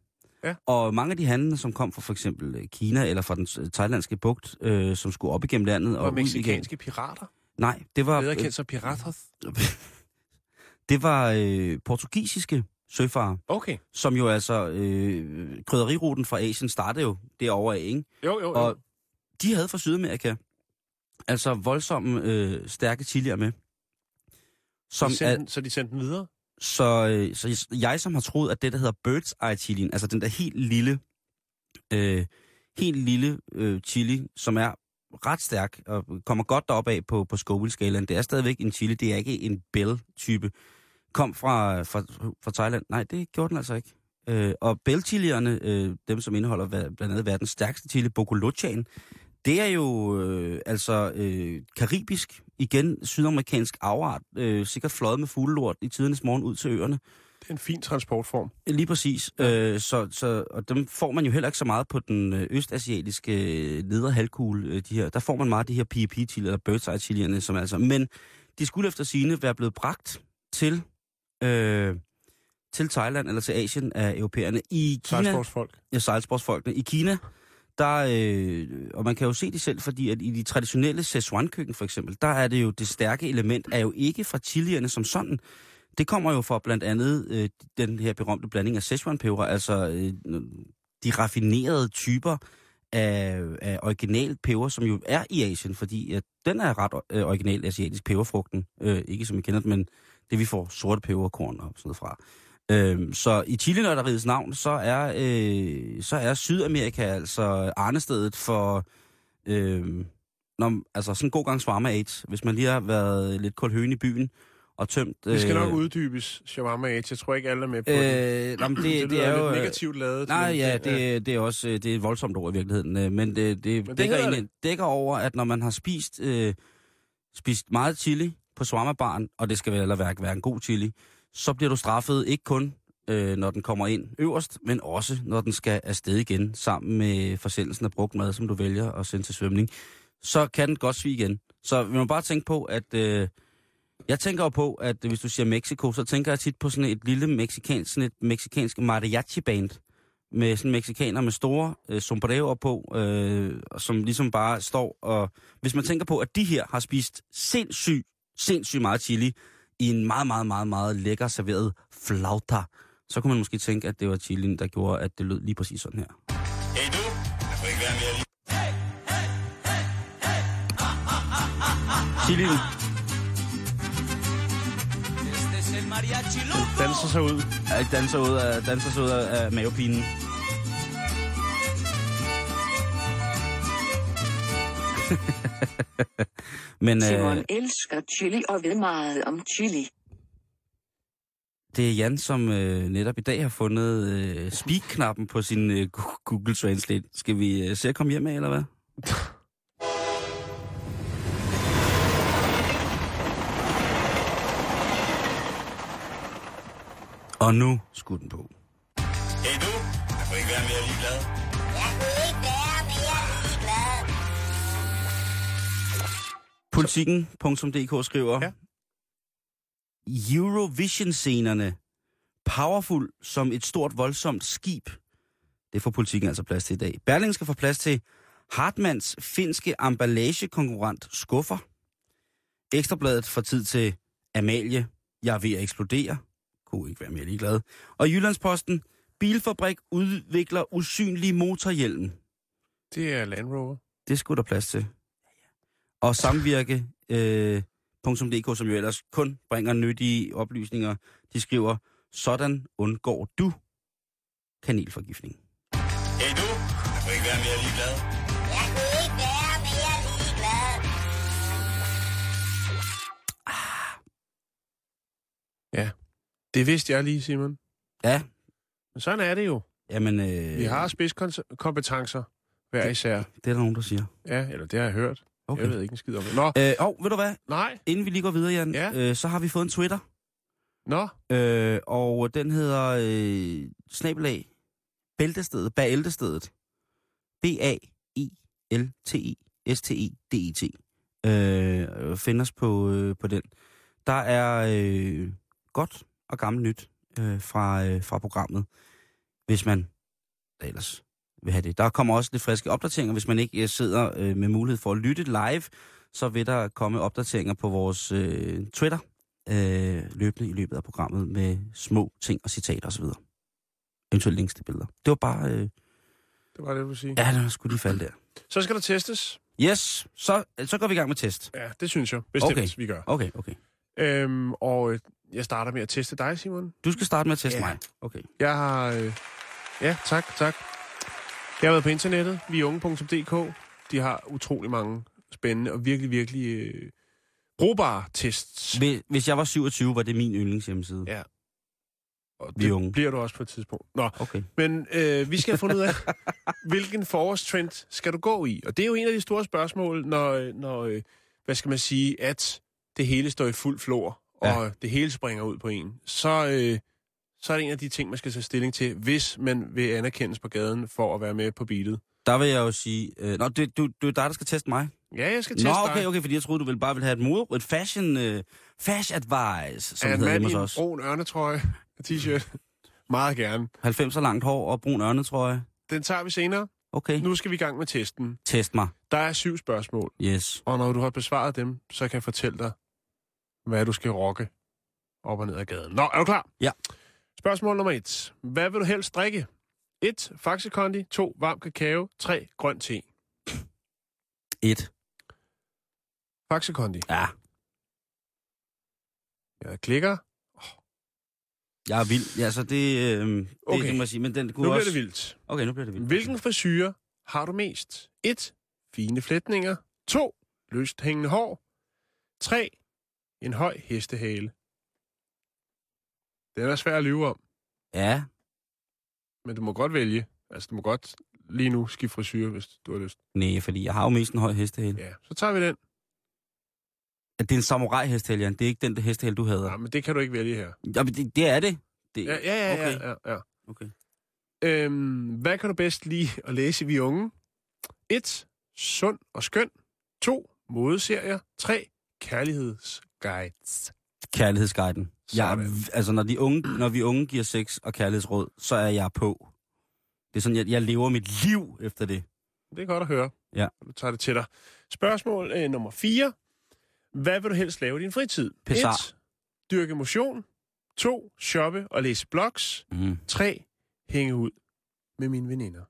Speaker 6: Ja.
Speaker 5: Og mange af de handlende, som kom fra for eksempel øh, Kina eller fra den thailandske bugt, øh, som skulle op igennem landet og,
Speaker 6: Og meksikanske pirater.
Speaker 5: Nej, det var,
Speaker 6: Bedre kendt som pirater.
Speaker 5: det var øh, portugisiske søfarer,
Speaker 6: Okay.
Speaker 5: som jo altså, øh, krydderiruten fra Asien startede jo derovre af, ikke?
Speaker 6: Jo, jo, jo.
Speaker 5: Og de havde fra Sydamerika altså voldsomme, øh, stærke chilier med. Som
Speaker 6: de
Speaker 5: er,
Speaker 6: sendte, den- Så de sendte den videre?
Speaker 5: Så, øh, så jeg, som har troet, at det, der hedder bird's eye chilien, altså den der helt lille, øh, helt lille øh, chili, som er ret stærk og kommer godt derop af på, på Scoville-skalaen. Det er stadigvæk en chili, det er ikke en bell-type. Kom fra, fra, fra Thailand. Nej, det gjorde den altså ikke. Øh, og bell-chilierne, øh, dem som indeholder blandt andet verdens stærkeste chili, Bocolochaen, det er jo øh, altså øh, karibisk, igen sydamerikansk afart, øh, sikkert fløjet med fuglelort i tidernes morgen ud til øerne.
Speaker 6: Det er en fin transportform.
Speaker 5: Lige præcis. Ja. Øh, så, så, og dem får man jo heller ikke så meget på den øh, østasiatiske øh, nedre halvkugle. Øh, de her. Der får man meget af de her PEP chili eller birdseye chilierne, som altså. Men de skulle efter sine være blevet bragt til, øh, til Thailand eller til Asien af europæerne. I Kina,
Speaker 6: Sejlsportsfolk.
Speaker 5: ja, sejlsportsfolkene. I Kina, der, øh, og man kan jo se det selv, fordi at i de traditionelle Szechuan-køkken for eksempel, der er det jo, det stærke element er jo ikke fra chilierne som sådan. Det kommer jo fra blandt andet øh, den her berømte blanding af Szechuan-peber, altså øh, de raffinerede typer af, af original peber, som jo er i Asien, fordi at den er ret øh, original asiatisk peberfrugten. Øh, ikke som vi kender den, men det vi får sorte peberkorn og sådan noget fra. Øhm, så i chilinørderiets navn, så er, øh, så er Sydamerika altså arnestedet for øh, når, altså sådan en god gang svarma AIDS. Hvis man lige har været lidt kold i byen og tømt...
Speaker 6: Det skal
Speaker 5: øh,
Speaker 6: nok uddybes, Shawarma Age. Jeg tror ikke, alle er med på det.
Speaker 5: Øh, det,
Speaker 6: det,
Speaker 5: det,
Speaker 6: lyder
Speaker 5: er jo...
Speaker 6: lidt
Speaker 5: øh,
Speaker 6: negativt lavet.
Speaker 5: Nej, ja, det, det er også øh, det er et voldsomt ord i virkeligheden, øh, men det, det,
Speaker 6: det
Speaker 5: men dækker,
Speaker 6: hedder
Speaker 5: egentlig, dækker over, at når man har spist, øh, spist meget chili på shawarma og det skal vel være, være en god chili, så bliver du straffet ikke kun, øh, når den kommer ind øverst, men også når den skal afsted igen, sammen med forsendelsen af brugt mad, som du vælger at sende til svømning. Så kan den godt svige igen. Så vi må bare tænke på, at... Øh, jeg tænker jo på, at hvis du siger Mexico, så tænker jeg tit på sådan et lille mexikansk, sådan et mexikansk mariachi-band, med sådan mexikaner med store øh, sombreroer på, øh, som ligesom bare står og... Hvis man tænker på, at de her har spist sindssygt, sindssygt meget chili i en meget, meget, meget, meget lækker serveret flauta, så kunne man måske tænke, at det var chilien, der gjorde, at det lød lige præcis sådan her.
Speaker 7: Hey du, jeg får ikke være mere lige.
Speaker 5: Chilien,
Speaker 6: danser sig ud.
Speaker 5: øh, danser ud af, danser sig ud af, af mavepinen. Men
Speaker 8: Simon
Speaker 5: øh,
Speaker 8: elsker chili og ved meget om chili.
Speaker 5: det er Jan, som øh, netop i dag har fundet øh, speak-knappen på sin øh, Google Translate. Skal vi øh, se at komme hjem med, eller hvad? Og nu skulle den på.
Speaker 7: Hey du, jeg får ikke være mere ligeglad.
Speaker 5: Politikken.dk skriver,
Speaker 6: Ja.
Speaker 5: Eurovision-scenerne, powerful som et stort voldsomt skib. Det får politikken altså plads til i dag. Berling skal få plads til Hartmanns finske emballagekonkurrent Skuffer. Ekstrabladet får tid til Amalie, jeg er ved at eksplodere. Kunne ikke være mere ligeglad. Og Jyllandsposten, bilfabrik udvikler usynlig motorhjelm.
Speaker 6: Det er Land Rover.
Speaker 5: Det skulle der plads til. Og samvirke, øh, .dk, som jo ellers kun bringer nyttige oplysninger, de skriver, sådan undgår du kanelforgiftning.
Speaker 7: Hey du, jeg vil ikke være mere ligeglad.
Speaker 9: Jeg kunne ikke være mere ligeglad.
Speaker 6: Det vidste jeg lige, Simon.
Speaker 5: Ja,
Speaker 6: Men sådan er det jo.
Speaker 5: jamen... Øh,
Speaker 6: Vi har spidskompetencer hver især.
Speaker 5: Det er der nogen, der siger.
Speaker 6: Ja, eller det har jeg hørt.
Speaker 5: Okay.
Speaker 6: Jeg ved ikke en skid om det. Nå,
Speaker 5: Øh, og ved du hvad?
Speaker 6: nej.
Speaker 5: Inden vi lige går videre, Jan,
Speaker 6: Ja.
Speaker 5: øh, så har vi fået en Twitter.
Speaker 6: Nå,
Speaker 5: Øh, og den hedder øh, snabelag Bæltestedet, Bæltestedet. B-A-I-L-T-E-S-T-E-D-I-T. Øh, find os på, øh, på den. Der er øh, godt og gammelt nyt øh, fra, øh, fra programmet, hvis man ellers vil have det. Der kommer også lidt friske opdateringer, hvis man ikke øh, sidder øh, med mulighed for at lytte live, så vil der komme opdateringer på vores øh, Twitter øh, løbende i løbet af programmet med små ting og citater osv. Eventuelt links til billeder. Det var bare... Øh,
Speaker 6: det var det, du vil sige.
Speaker 5: ja, der skulle lige falde der.
Speaker 6: Så skal der testes.
Speaker 5: Yes, så, så går vi i gang med test.
Speaker 6: Ja, det synes jeg bestemt,
Speaker 5: Okay.
Speaker 6: vi gør.
Speaker 5: Okay, okay.
Speaker 6: Øhm, og øh, jeg starter med at teste dig, Simon.
Speaker 5: Du skal starte med at teste
Speaker 6: Ja.
Speaker 5: mig. Okay.
Speaker 6: Jeg har... Øh, ja, tak, tak. Jeg har været på internettet, viunge.dk. De har utrolig mange spændende og virkelig, virkelig øh, brugbare tests.
Speaker 5: Hvis- Hvis jeg var 27, var det min yndlingshjemmeside.
Speaker 6: Ja. Og
Speaker 5: Vi
Speaker 6: det
Speaker 5: unge.
Speaker 6: bliver du også på et tidspunkt. Nå,
Speaker 5: Okay.
Speaker 6: men øh, vi skal have fundet ud af, hvilken forårstrend skal du gå i? Og det er jo en af de store spørgsmål, når, øh, når øh, hvad skal man sige, at det hele står i fuld flor, og
Speaker 5: Ja.
Speaker 6: det hele springer ud på en. Så, øh, så er det en af de ting, man skal tage stilling til, hvis man vil anerkendes på gaden for at være med på beatet.
Speaker 5: Der vil jeg jo sige... Øh, nå, det, du, du er dig, der skal teste mig.
Speaker 6: Ja, jeg skal teste
Speaker 5: Nå,
Speaker 6: dig.
Speaker 5: okay, okay, fordi jeg troede, du ville bare ville have et mode, et fashion, øh, fashion advice, som
Speaker 6: er
Speaker 5: det
Speaker 6: en
Speaker 5: hedder hos
Speaker 6: en
Speaker 5: os.
Speaker 6: brun ørnetrøje t-shirt? Meget gerne.
Speaker 5: 90'er langt hår og brun ørnetrøje.
Speaker 6: Den tager vi senere.
Speaker 5: Okay,
Speaker 6: Nu skal vi i gang med testen.
Speaker 5: test mig.
Speaker 6: Der er syv spørgsmål,
Speaker 5: Yes.
Speaker 6: og når du har besvaret dem, så kan jeg fortælle dig, hvad du skal rocke op og ned ad gaden. Nå, er du klar?
Speaker 5: Ja.
Speaker 6: Spørgsmål nummer et. Hvad vil du helst drikke? 1. Faxe Kondi. 2. Varm kakao. 3. Grøn te.
Speaker 5: Et.
Speaker 6: Faxe Kondi.
Speaker 5: Ja,
Speaker 6: Jeg klikker.
Speaker 5: jeg er vild. Ja, så det, øh, det
Speaker 6: Okay.
Speaker 5: kan man sige, men den
Speaker 6: Nu
Speaker 5: kunne
Speaker 6: bliver
Speaker 5: også...
Speaker 6: det vildt.
Speaker 5: Okay, nu bliver det vildt.
Speaker 6: Hvilken frisyre har du mest? 1. Fine flætninger. 2. Løst hængende hår. 3. En høj hestehale. Den er svær at lyve om,
Speaker 5: Ja,
Speaker 6: men du må godt vælge. Altså, du må godt lige nu skifte frisyre, hvis du har lyst.
Speaker 5: nej, fordi jeg har jo mest en høj hestehæl. Ja.
Speaker 6: Ja, så tager vi den.
Speaker 5: Det er en samurai hestehæl, Jan. Det er ikke den hestehæl, du havde.
Speaker 6: Ja, men det kan du ikke vælge her.
Speaker 5: Ja, men det, det er det. det
Speaker 6: Ja, ja, ja.
Speaker 5: okay.
Speaker 6: ja, ja, ja.
Speaker 5: Okay.
Speaker 6: Øhm, hvad kan du bedst lide at læse Vi Unge? 1. Sund og skøn. 2. Modeserier. 3. Kærlighedsguides.
Speaker 5: Kærlighedsguiden. Jeg, altså, når, de unge, når vi unge giver sex og kærlighedsråd, så er jeg på. Det er sådan, jeg, jeg lever mit liv efter det.
Speaker 6: Det er godt at høre.
Speaker 5: Ja.
Speaker 6: Du tager det til dig. Spørgsmål øh, nummer 4. Hvad vil du helst lave i din fritid?
Speaker 5: Pessar.
Speaker 6: 1. Dyrke motion. 2. Shoppe og læse blogs.
Speaker 5: Mm.
Speaker 6: 3. Hænge ud med mine veninder.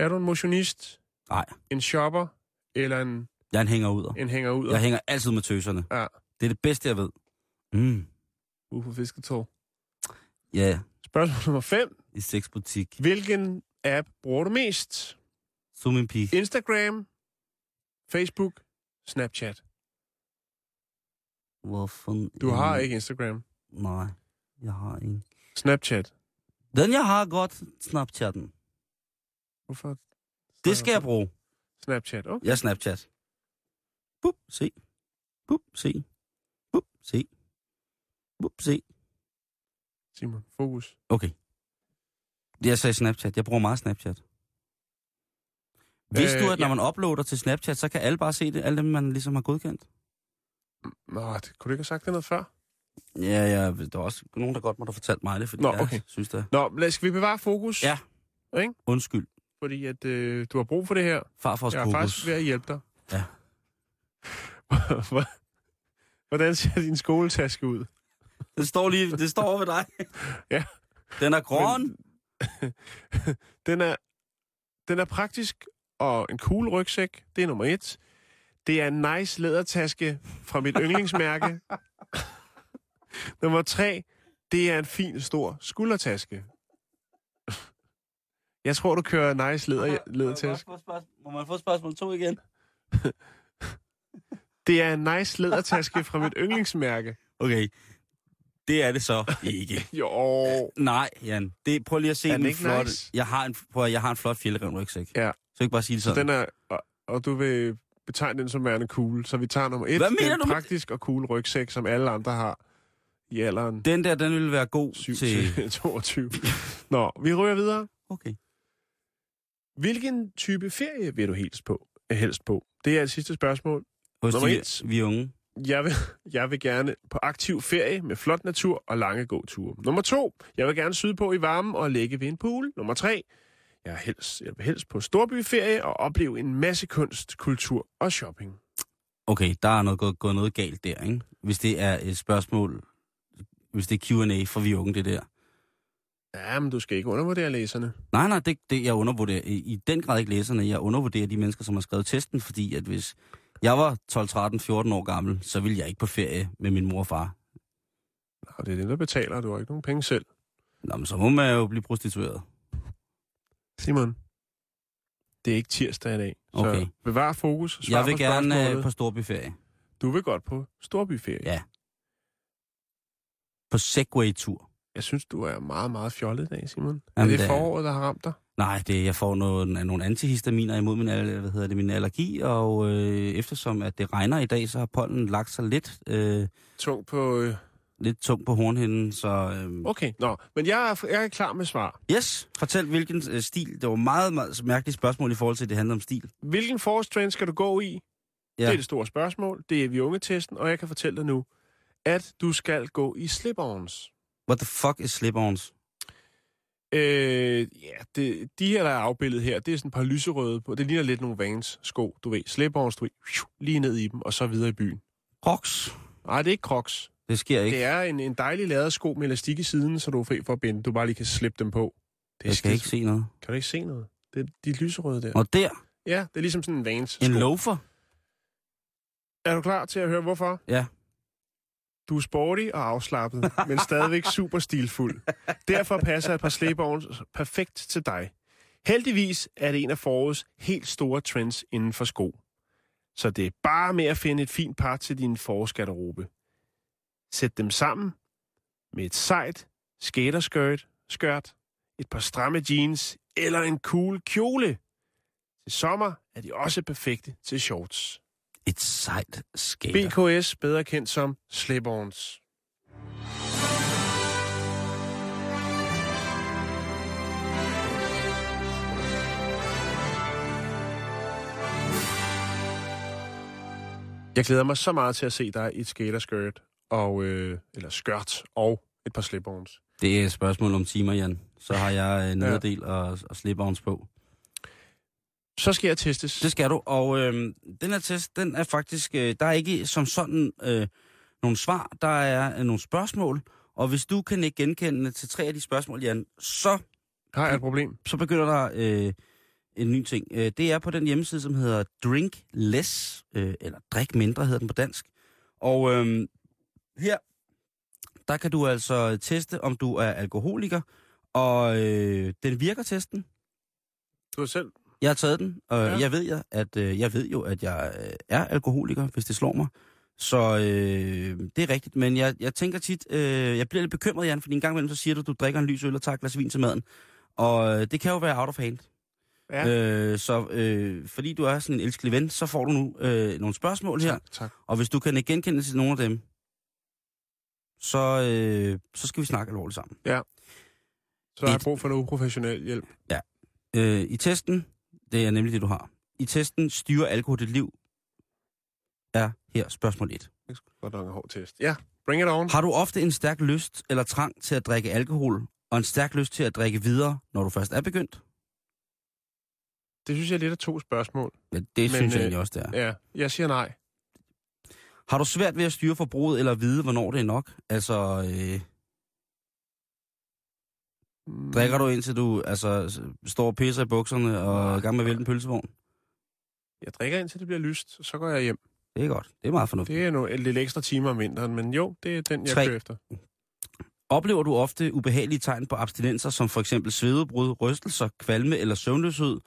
Speaker 6: Er du en motionist,
Speaker 5: Nej,
Speaker 6: en shopper eller en,
Speaker 5: jeg er en hænger ud.
Speaker 6: en hænger ud?
Speaker 5: Jeg hænger altid med tøserne.
Speaker 6: Ja.
Speaker 5: Det er det bedste, jeg ved. Mm.
Speaker 6: Ude på fisketår.
Speaker 5: Ja,
Speaker 6: Spørgsmål nummer 5.
Speaker 5: i sexbutik.
Speaker 6: Hvilken app bruger du mest?
Speaker 5: Zoom en pige.
Speaker 6: Instagram, Facebook, Snapchat.
Speaker 5: Hvorfor?
Speaker 6: Du har ikke Instagram.
Speaker 5: Nej, jeg har ikke.
Speaker 6: Snapchat.
Speaker 5: Den jeg har godt, Snapchatten.
Speaker 6: Hvorfor?
Speaker 5: Det skal jeg bruge.
Speaker 6: Snapchat, okay.
Speaker 5: Er Snapchat. Bup, se. Bup, se. Bup, se. Bup, se.
Speaker 6: Simon, fokus.
Speaker 5: Okay. Jeg sagde Snapchat. Jeg bruger meget Snapchat. Vidste
Speaker 6: Øh,
Speaker 5: du, at når
Speaker 6: ja.
Speaker 5: man uploader til Snapchat, så kan alle bare se det, alle dem, man ligesom har godkendt?
Speaker 6: Nå, det, kunne du ikke have sagt det noget før?
Speaker 5: Ja, ja, der er også nogen, der godt må have fortalt mig det, fordi
Speaker 6: Nå,
Speaker 5: jeg
Speaker 6: okay.
Speaker 5: synes det.
Speaker 6: Nå, lad, skal vi bevare fokus?
Speaker 5: Ja.
Speaker 6: Ikke?
Speaker 5: Undskyld,
Speaker 6: Fordi at, øh, du har brug for det her.
Speaker 5: farfars
Speaker 6: Jeg er
Speaker 5: kokos.
Speaker 6: faktisk ved at hjælpe dig.
Speaker 5: Ja.
Speaker 6: Hvordan ser din skoletaske ud?
Speaker 5: Det står lige, det står over ved dig.
Speaker 6: Ja.
Speaker 5: Den er grøn.
Speaker 6: Den er, den er praktisk og en cool rygsæk. Det er nummer et. Det er en nice lædertaske fra mit yndlingsmærke. nummer tre. Det er en fin, stor skuldertaske. Jeg tror, du kører nice læder, lædertaske.
Speaker 5: Må man få spørgsmål to igen?
Speaker 6: Det er en nice lædertaske fra mit yndlingsmærke.
Speaker 5: Okay, det er det så ikke.
Speaker 6: Jo.
Speaker 5: Nej, Jan. Det, prøv lige at se
Speaker 6: Er den ikke
Speaker 5: flotte...
Speaker 6: nice?
Speaker 5: Jeg har en, prøv, at- jeg har en flot fjeldrevn rygsæk.
Speaker 6: Ja.
Speaker 5: Så ikke bare sige det
Speaker 6: Så
Speaker 5: sådan.
Speaker 6: den er, og, og du vil betegne den som værende cool. Så vi tager nummer et.
Speaker 5: Hvad
Speaker 6: det
Speaker 5: mener
Speaker 6: er en
Speaker 5: du med-
Speaker 6: praktisk og cool rygsæk, som alle andre har i alderen
Speaker 5: Den der, den vil være god
Speaker 6: 7
Speaker 5: til...
Speaker 6: til 22. Nå, vi ryger videre.
Speaker 5: Okay.
Speaker 6: Hvilken type ferie vil du helst på? Helst på? Det er et sidste spørgsmål.
Speaker 5: Hos
Speaker 6: Nummer
Speaker 5: de,
Speaker 6: et.
Speaker 5: vi unge.
Speaker 6: Jeg vil, jeg vil gerne på aktiv ferie med flot natur og lange gåture. Nummer to, jeg vil gerne syde på i varmen og ligge ved en pool. Nummer tre, jeg, er helst, jeg vil helst på storbyferie og opleve en masse kunst, kultur og shopping.
Speaker 5: Okay, der er noget, gået, gået noget galt der, ikke? Hvis det er et spørgsmål, hvis det er Q&A for vi unge, det der.
Speaker 6: Ja, men du skal ikke undervurdere læserne.
Speaker 5: Nej, nej, det, det jeg undervurderer i, i den grad ikke læserne. Jeg undervurderer de mennesker, som har skrevet testen, fordi at hvis jeg var 12, 13, 14 år gammel, så ville jeg ikke på ferie med min mor og far.
Speaker 6: Og det er det, der betaler, du har ikke nogen penge selv.
Speaker 5: Nå, men så må man jo blive prostitueret.
Speaker 6: Simon, det er ikke tirsdag i dag, så
Speaker 5: Okay.
Speaker 6: bevar fokus.
Speaker 5: Jeg vil
Speaker 6: på
Speaker 5: gerne øh, på storbyferie.
Speaker 6: Du vil godt på storbyferie.
Speaker 5: Ja. På Segway-tur.
Speaker 6: Jeg synes, du er meget, meget fjollet i dag, Simon. Jamen, er det
Speaker 5: det
Speaker 6: foråret, der har ramt dig?
Speaker 5: Nej, det, jeg får nogle, nogle antihistaminer imod min, hvad hedder det, min allergi, og øh, eftersom at det regner i dag, så har pollen lagt sig lidt, øh,
Speaker 6: Tung på... Øh...
Speaker 5: lidt tungt på hornhinden, så... Øh,
Speaker 6: Okay, nå. Men jeg er, jeg er klar med svar.
Speaker 5: Yes, fortæl hvilken øh, stil. Det var meget, meget mærkeligt spørgsmål i forhold til, at det handler om stil.
Speaker 6: Hvilken forårstrend skal du gå i?
Speaker 5: Ja.
Speaker 6: Det er det store spørgsmål. Det er vi unge-testen, og jeg kan fortælle dig nu, at du skal gå i slip-ons.
Speaker 5: What the fuck is slip-ons?
Speaker 6: Øh, ja, det, de her, der er afbildet her, det er sådan et par lyserøde på. Det ligner lidt nogle Vans sko, du ved. Slip-ons, du ved, lige ned i dem, og så videre i byen.
Speaker 5: Crocs?
Speaker 6: Nej, det er ikke Crocs.
Speaker 5: Det sker ikke.
Speaker 6: Det er en, en dejlig lavet sko med elastik i siden, så du er fri for at binde. Du bare lige kan slippe dem på. Det er
Speaker 5: Jeg kan ikke se noget.
Speaker 6: Kan du ikke se noget? Det er de lyserøde der.
Speaker 5: Og der,
Speaker 6: Ja, det er ligesom sådan en Vans
Speaker 5: en
Speaker 6: sko.
Speaker 5: loafer.
Speaker 6: Er du klar til at høre, hvorfor?
Speaker 5: Ja.
Speaker 6: Du er sporty og afslappet, men stadigvæk super stilfuld. Derfor passer et par slip-ons perfekt til dig. Heldigvis er det en af forårets helt store trends inden for sko. Så det er bare med at finde et fint par til din forårsgarderobe. Sæt dem sammen med et sejt skaterskirt, skørt, et par stramme jeans eller en cool kjole. Til sommer er de også perfekte til shorts.
Speaker 5: Et sejt skater.
Speaker 6: BKS, bedre kendt som slip-ons. Jeg glæder mig så meget til at se dig i et skaterskirt, og, øh, eller skørt og et par slip-ons.
Speaker 5: Det er et spørgsmål om timer, Jan. Så har jeg en nederdel og, og slip-ons på.
Speaker 6: Så skal jeg testes.
Speaker 5: Det skal du, og øh, den her test, den er faktisk, øh, der er ikke som sådan øh, nogle svar, der er øh, nogle spørgsmål, og hvis du kan ikke genkende til tre af de spørgsmål, Jan, så,
Speaker 6: Har jeg et problem?
Speaker 5: så begynder der øh, en ny ting. Øh, det er på den hjemmeside, som hedder Drink Less, øh, eller Drik Mindre hedder den på dansk. Og øh, her, der kan du altså teste, om du er alkoholiker, og øh, den virker testen.
Speaker 6: Du har selv...
Speaker 5: Jeg har taget den, og
Speaker 6: Ja.
Speaker 5: ja. jeg ved jo, at øh, jeg ved jo, at jeg øh, er alkoholiker, hvis det slår mig. Så øh, det er rigtigt, men jeg, jeg tænker tit, øh, jeg bliver lidt bekymret, Jan, fordi en gang imellem så siger du, at du drikker en lys øl og tager et glas vin til maden. Og øh, det kan jo være out of hand.
Speaker 6: Ja,
Speaker 5: Øh, så øh, fordi du er sådan en elskelig ven, så får du nu øh, nogle spørgsmål her.
Speaker 6: tak, tak.
Speaker 5: Og hvis du kan genkende til nogle af dem, så, øh, så skal vi snakke alvorligt sammen.
Speaker 6: Så har jeg
Speaker 5: Et-
Speaker 6: brug for noget uprofessionel hjælp.
Speaker 5: Øh, I testen, det er nemlig det, du har. i testen styrer alkohol dit liv? Er her spørgsmål 1.
Speaker 6: Det er sgu godt nok en hård test. Ja, bring it on.
Speaker 5: Har du ofte en stærk lyst eller trang til at drikke alkohol, og en stærk lyst til at drikke videre, når du først er begyndt?
Speaker 6: Det synes jeg er lidt af to spørgsmål.
Speaker 5: Ja, det
Speaker 6: Men,
Speaker 5: synes jeg
Speaker 6: øh,
Speaker 5: også, det er.
Speaker 6: Ja, jeg siger nej.
Speaker 5: Har du svært ved at styre forbruget eller vide, hvornår det er nok? Altså, øh, drikker du indtil du altså, står og pisser i bukserne og er i gang med at vælte en pølsevogn?
Speaker 6: Jeg drikker indtil det bliver lyst, og så går jeg hjem.
Speaker 5: Det er godt. Det er meget fornuftigt.
Speaker 6: Det er nogle lidt ekstra timer om vinteren, men jo, det er den, jeg
Speaker 5: Tre.
Speaker 6: kører efter.
Speaker 5: Oplever du ofte ubehagelige tegn på abstinenser, som for eksempel svedebrud, rystelser, kvalme eller søvnløshed,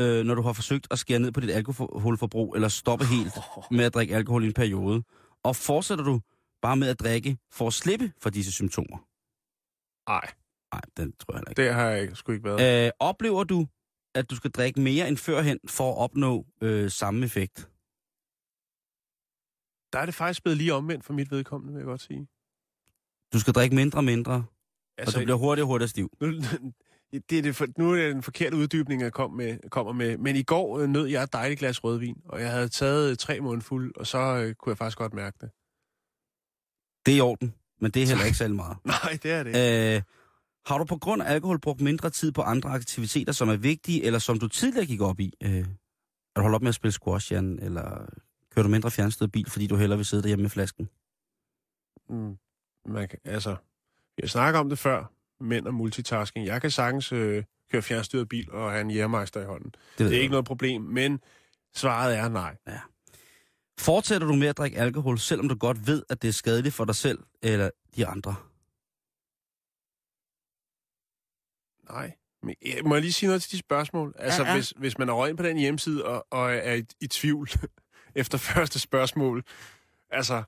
Speaker 5: øh, når du har forsøgt at skære ned på dit alkoholforbrug eller stoppe helt med at drikke alkohol i en periode? Og fortsætter du bare med at drikke for at slippe for disse symptomer?
Speaker 6: Nej,
Speaker 5: Nej, den tror jeg ikke.
Speaker 6: det har jeg sgu ikke været.
Speaker 5: Øh, oplever du, at du skal drikke mere end førhen for at opnå øh, samme effekt?
Speaker 6: Der er det faktisk blevet lige omvendt for mit vedkommende, vil jeg godt sige.
Speaker 5: Du skal drikke mindre og mindre, altså, og du bliver hurtigere og hurtigere stiv.
Speaker 6: nu, det er det for, nu er det den forkerte uddybning, jeg kom med, kommer med. Men i går øh, nød jeg et dejligt glas rødvin, og jeg havde taget øh, tre mundfuld, og så øh, kunne jeg faktisk godt mærke det.
Speaker 5: Det er i orden, men det er heller ikke særlig meget.
Speaker 6: Nej, det er det ikke.
Speaker 5: Øh, har du på grund af alkohol brugt mindre tid på andre aktiviteter, som er vigtige, eller som du tidligere gik op i? Øh, er du holdt op med at spille squash, Jan, eller kører du mindre fjernstød bil, fordi du hellere vil sidde derhjemme med flasken?
Speaker 6: Mm, man kan, altså, vi har snakket om det før, mænd og multitasking. Jeg kan sagtens øh, køre fjernstyret bil og have en jægermeister i hånden.
Speaker 5: ved
Speaker 6: Det er
Speaker 5: jeg.
Speaker 6: ikke noget problem, men svaret er nej.
Speaker 5: Fortsætter du med at drikke alkohol, selvom du godt ved, at det er skadeligt for dig selv eller de andre?
Speaker 6: Nej. Men, må jeg lige sige noget til de spørgsmål? Altså,
Speaker 5: Ja, ja.
Speaker 6: Hvis, hvis man er røget på den hjemmeside og, og er i, i tvivl efter første spørgsmål, altså,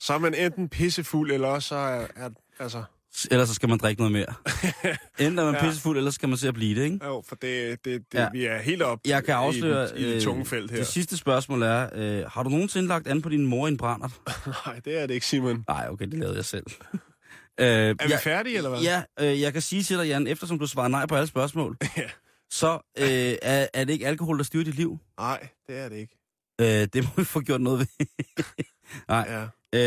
Speaker 6: så er man enten pissefuld, eller også så er, er altså...
Speaker 5: Ellers så skal man drikke noget mere. Enten er man
Speaker 6: Ja.
Speaker 5: pissefuld, eller skal man se at blive det, ikke?
Speaker 6: Jo, for det, det, det
Speaker 5: Ja.
Speaker 6: vi er helt op
Speaker 5: Jeg kan afsløre,
Speaker 6: i, i det tunge felt her.
Speaker 5: det sidste spørgsmål er, øh, har du nogensinde lagt an på din mor i en brændert?
Speaker 6: Nej, det er det ikke, Simon.
Speaker 5: Nej, okay, det lavede jeg selv. Øh,
Speaker 6: Er vi færdige, eller hvad?
Speaker 5: Ja, øh, jeg kan sige til dig, Jan, eftersom du svarer nej på alle spørgsmål,
Speaker 6: Ja.
Speaker 5: så øh, er, er det ikke alkohol, der styrer dit liv.
Speaker 6: Nej, det er det ikke.
Speaker 5: Øh, det må vi få gjort noget ved. nej,
Speaker 6: Ja.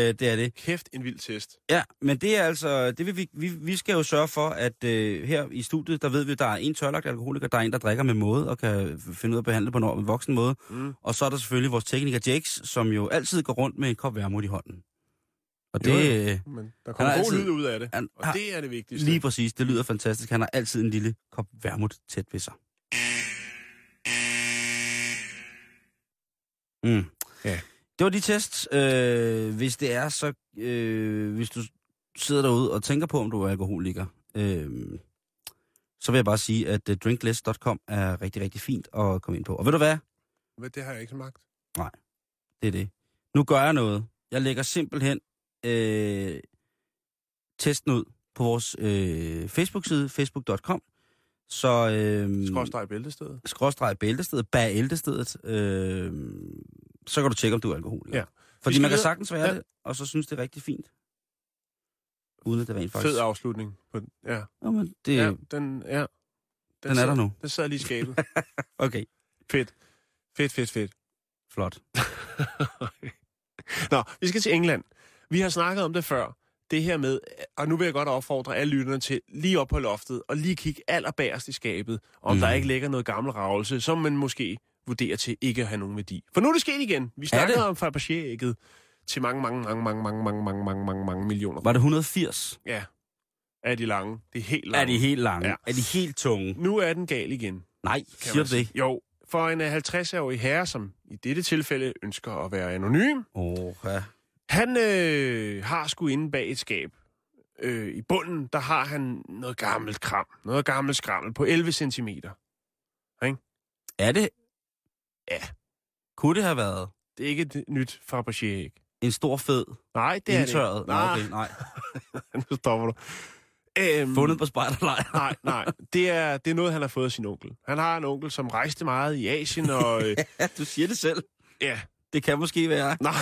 Speaker 5: øh, det er det.
Speaker 6: Kæft, en vild test.
Speaker 5: Ja, men det er altså, det vil vi, vi, vi skal jo sørge for, at øh, her i studiet, der ved vi, at der er en tørlagt alkoholiker, der er en, der drikker med måde, og kan finde ud af at behandle på en voksen måde.
Speaker 6: Mm.
Speaker 5: Og så er der selvfølgelig vores tekniker Jakes, som jo altid går rundt med en kop værmut i hånden. Og
Speaker 6: Jo,
Speaker 5: det, øh,
Speaker 6: Men der kommer god
Speaker 5: altid-
Speaker 6: lyd ud af det,
Speaker 5: han
Speaker 6: og
Speaker 5: har-
Speaker 6: det er det vigtigste.
Speaker 5: lige præcis, det lyder fantastisk. Han har altid en lille kop værmut tæt ved sig. Mm.
Speaker 6: Ja.
Speaker 5: Det var de tests. Øh, hvis det er, så øh, hvis du sidder derude og tænker på, om du er alkoholiker, øh, så vil jeg bare sige, at uh, drinkless.com er rigtig, rigtig fint at komme ind på. Og ved du hvad?
Speaker 6: Det har jeg ikke magt.
Speaker 5: Det er det. Nu gør jeg noget. Jeg lægger simpelthen øh, testen ud på vores øh, Facebook-side, facebook.com. Så øh,
Speaker 6: Skråstrej bæltestedet.
Speaker 5: skråstreg bæltestedet, bag ældestedet, øh, så kan du tjekke, om du er alkoholiker.
Speaker 6: Ja.
Speaker 5: Fordi man kan sagtens være
Speaker 6: Ja.
Speaker 5: det, og så synes det er rigtig fint. Uden at det rent faktisk...
Speaker 6: Fed afslutning. På den. Ja.
Speaker 5: Jamen, det,
Speaker 6: ja,
Speaker 5: ja.
Speaker 6: den, ja.
Speaker 5: den er
Speaker 6: sad-
Speaker 5: der nu.
Speaker 6: Den sad lige i skabet.
Speaker 5: Okay,
Speaker 6: fedt. Fedt, fedt, fedt.
Speaker 5: flot.
Speaker 6: Nå, vi skal til England. Vi har snakket om det før. Det her med, og nu vil jeg godt opfordre alle lytterne til lige op på loftet og lige kigge allerbærst i skabet, om
Speaker 5: Mm.
Speaker 6: der ikke ligger noget gammel ravelse, som man måske vurderer til ikke at have nogen værdi. For nu er det sket igen. Vi snakkede om Fabergé-ægget til mange, mange, mange, mange, mange, mange, mange, mange, mange, mange millioner.
Speaker 5: Var det 180?
Speaker 6: Ja. Er de lange? Det er helt lange.
Speaker 5: Er de helt lange?
Speaker 6: Ja.
Speaker 5: Er de helt tunge?
Speaker 6: Nu er den gal igen.
Speaker 5: Nej, siger du det?
Speaker 6: Jo, for en øh, 50-årig herre, som i dette tilfælde ønsker at være anonym,
Speaker 5: Åh, oh, ja.
Speaker 6: Han øh, har sgu inde bag et skab. Øh, I bunden, der har han noget gammelt kram. Noget gammelt skrammel på 11 cm.
Speaker 5: Er det?
Speaker 6: Ja.
Speaker 5: Kunne det have været
Speaker 6: Det er ikke et nyt Fabergé-æg.
Speaker 5: en stor fed,
Speaker 6: Nej, det er
Speaker 5: indtørret?
Speaker 6: det
Speaker 5: Nå,
Speaker 6: Nej,
Speaker 5: okay, nej.
Speaker 6: nu stopper du. Øhm,
Speaker 5: Fundet på spejderlejr.
Speaker 6: Nej, nej. Det er, det er noget, han har fået af sin onkel. Han har en onkel, som rejste meget i Asien, og øh,
Speaker 5: du siger det selv.
Speaker 6: ja,
Speaker 5: Det kan måske være
Speaker 6: nej,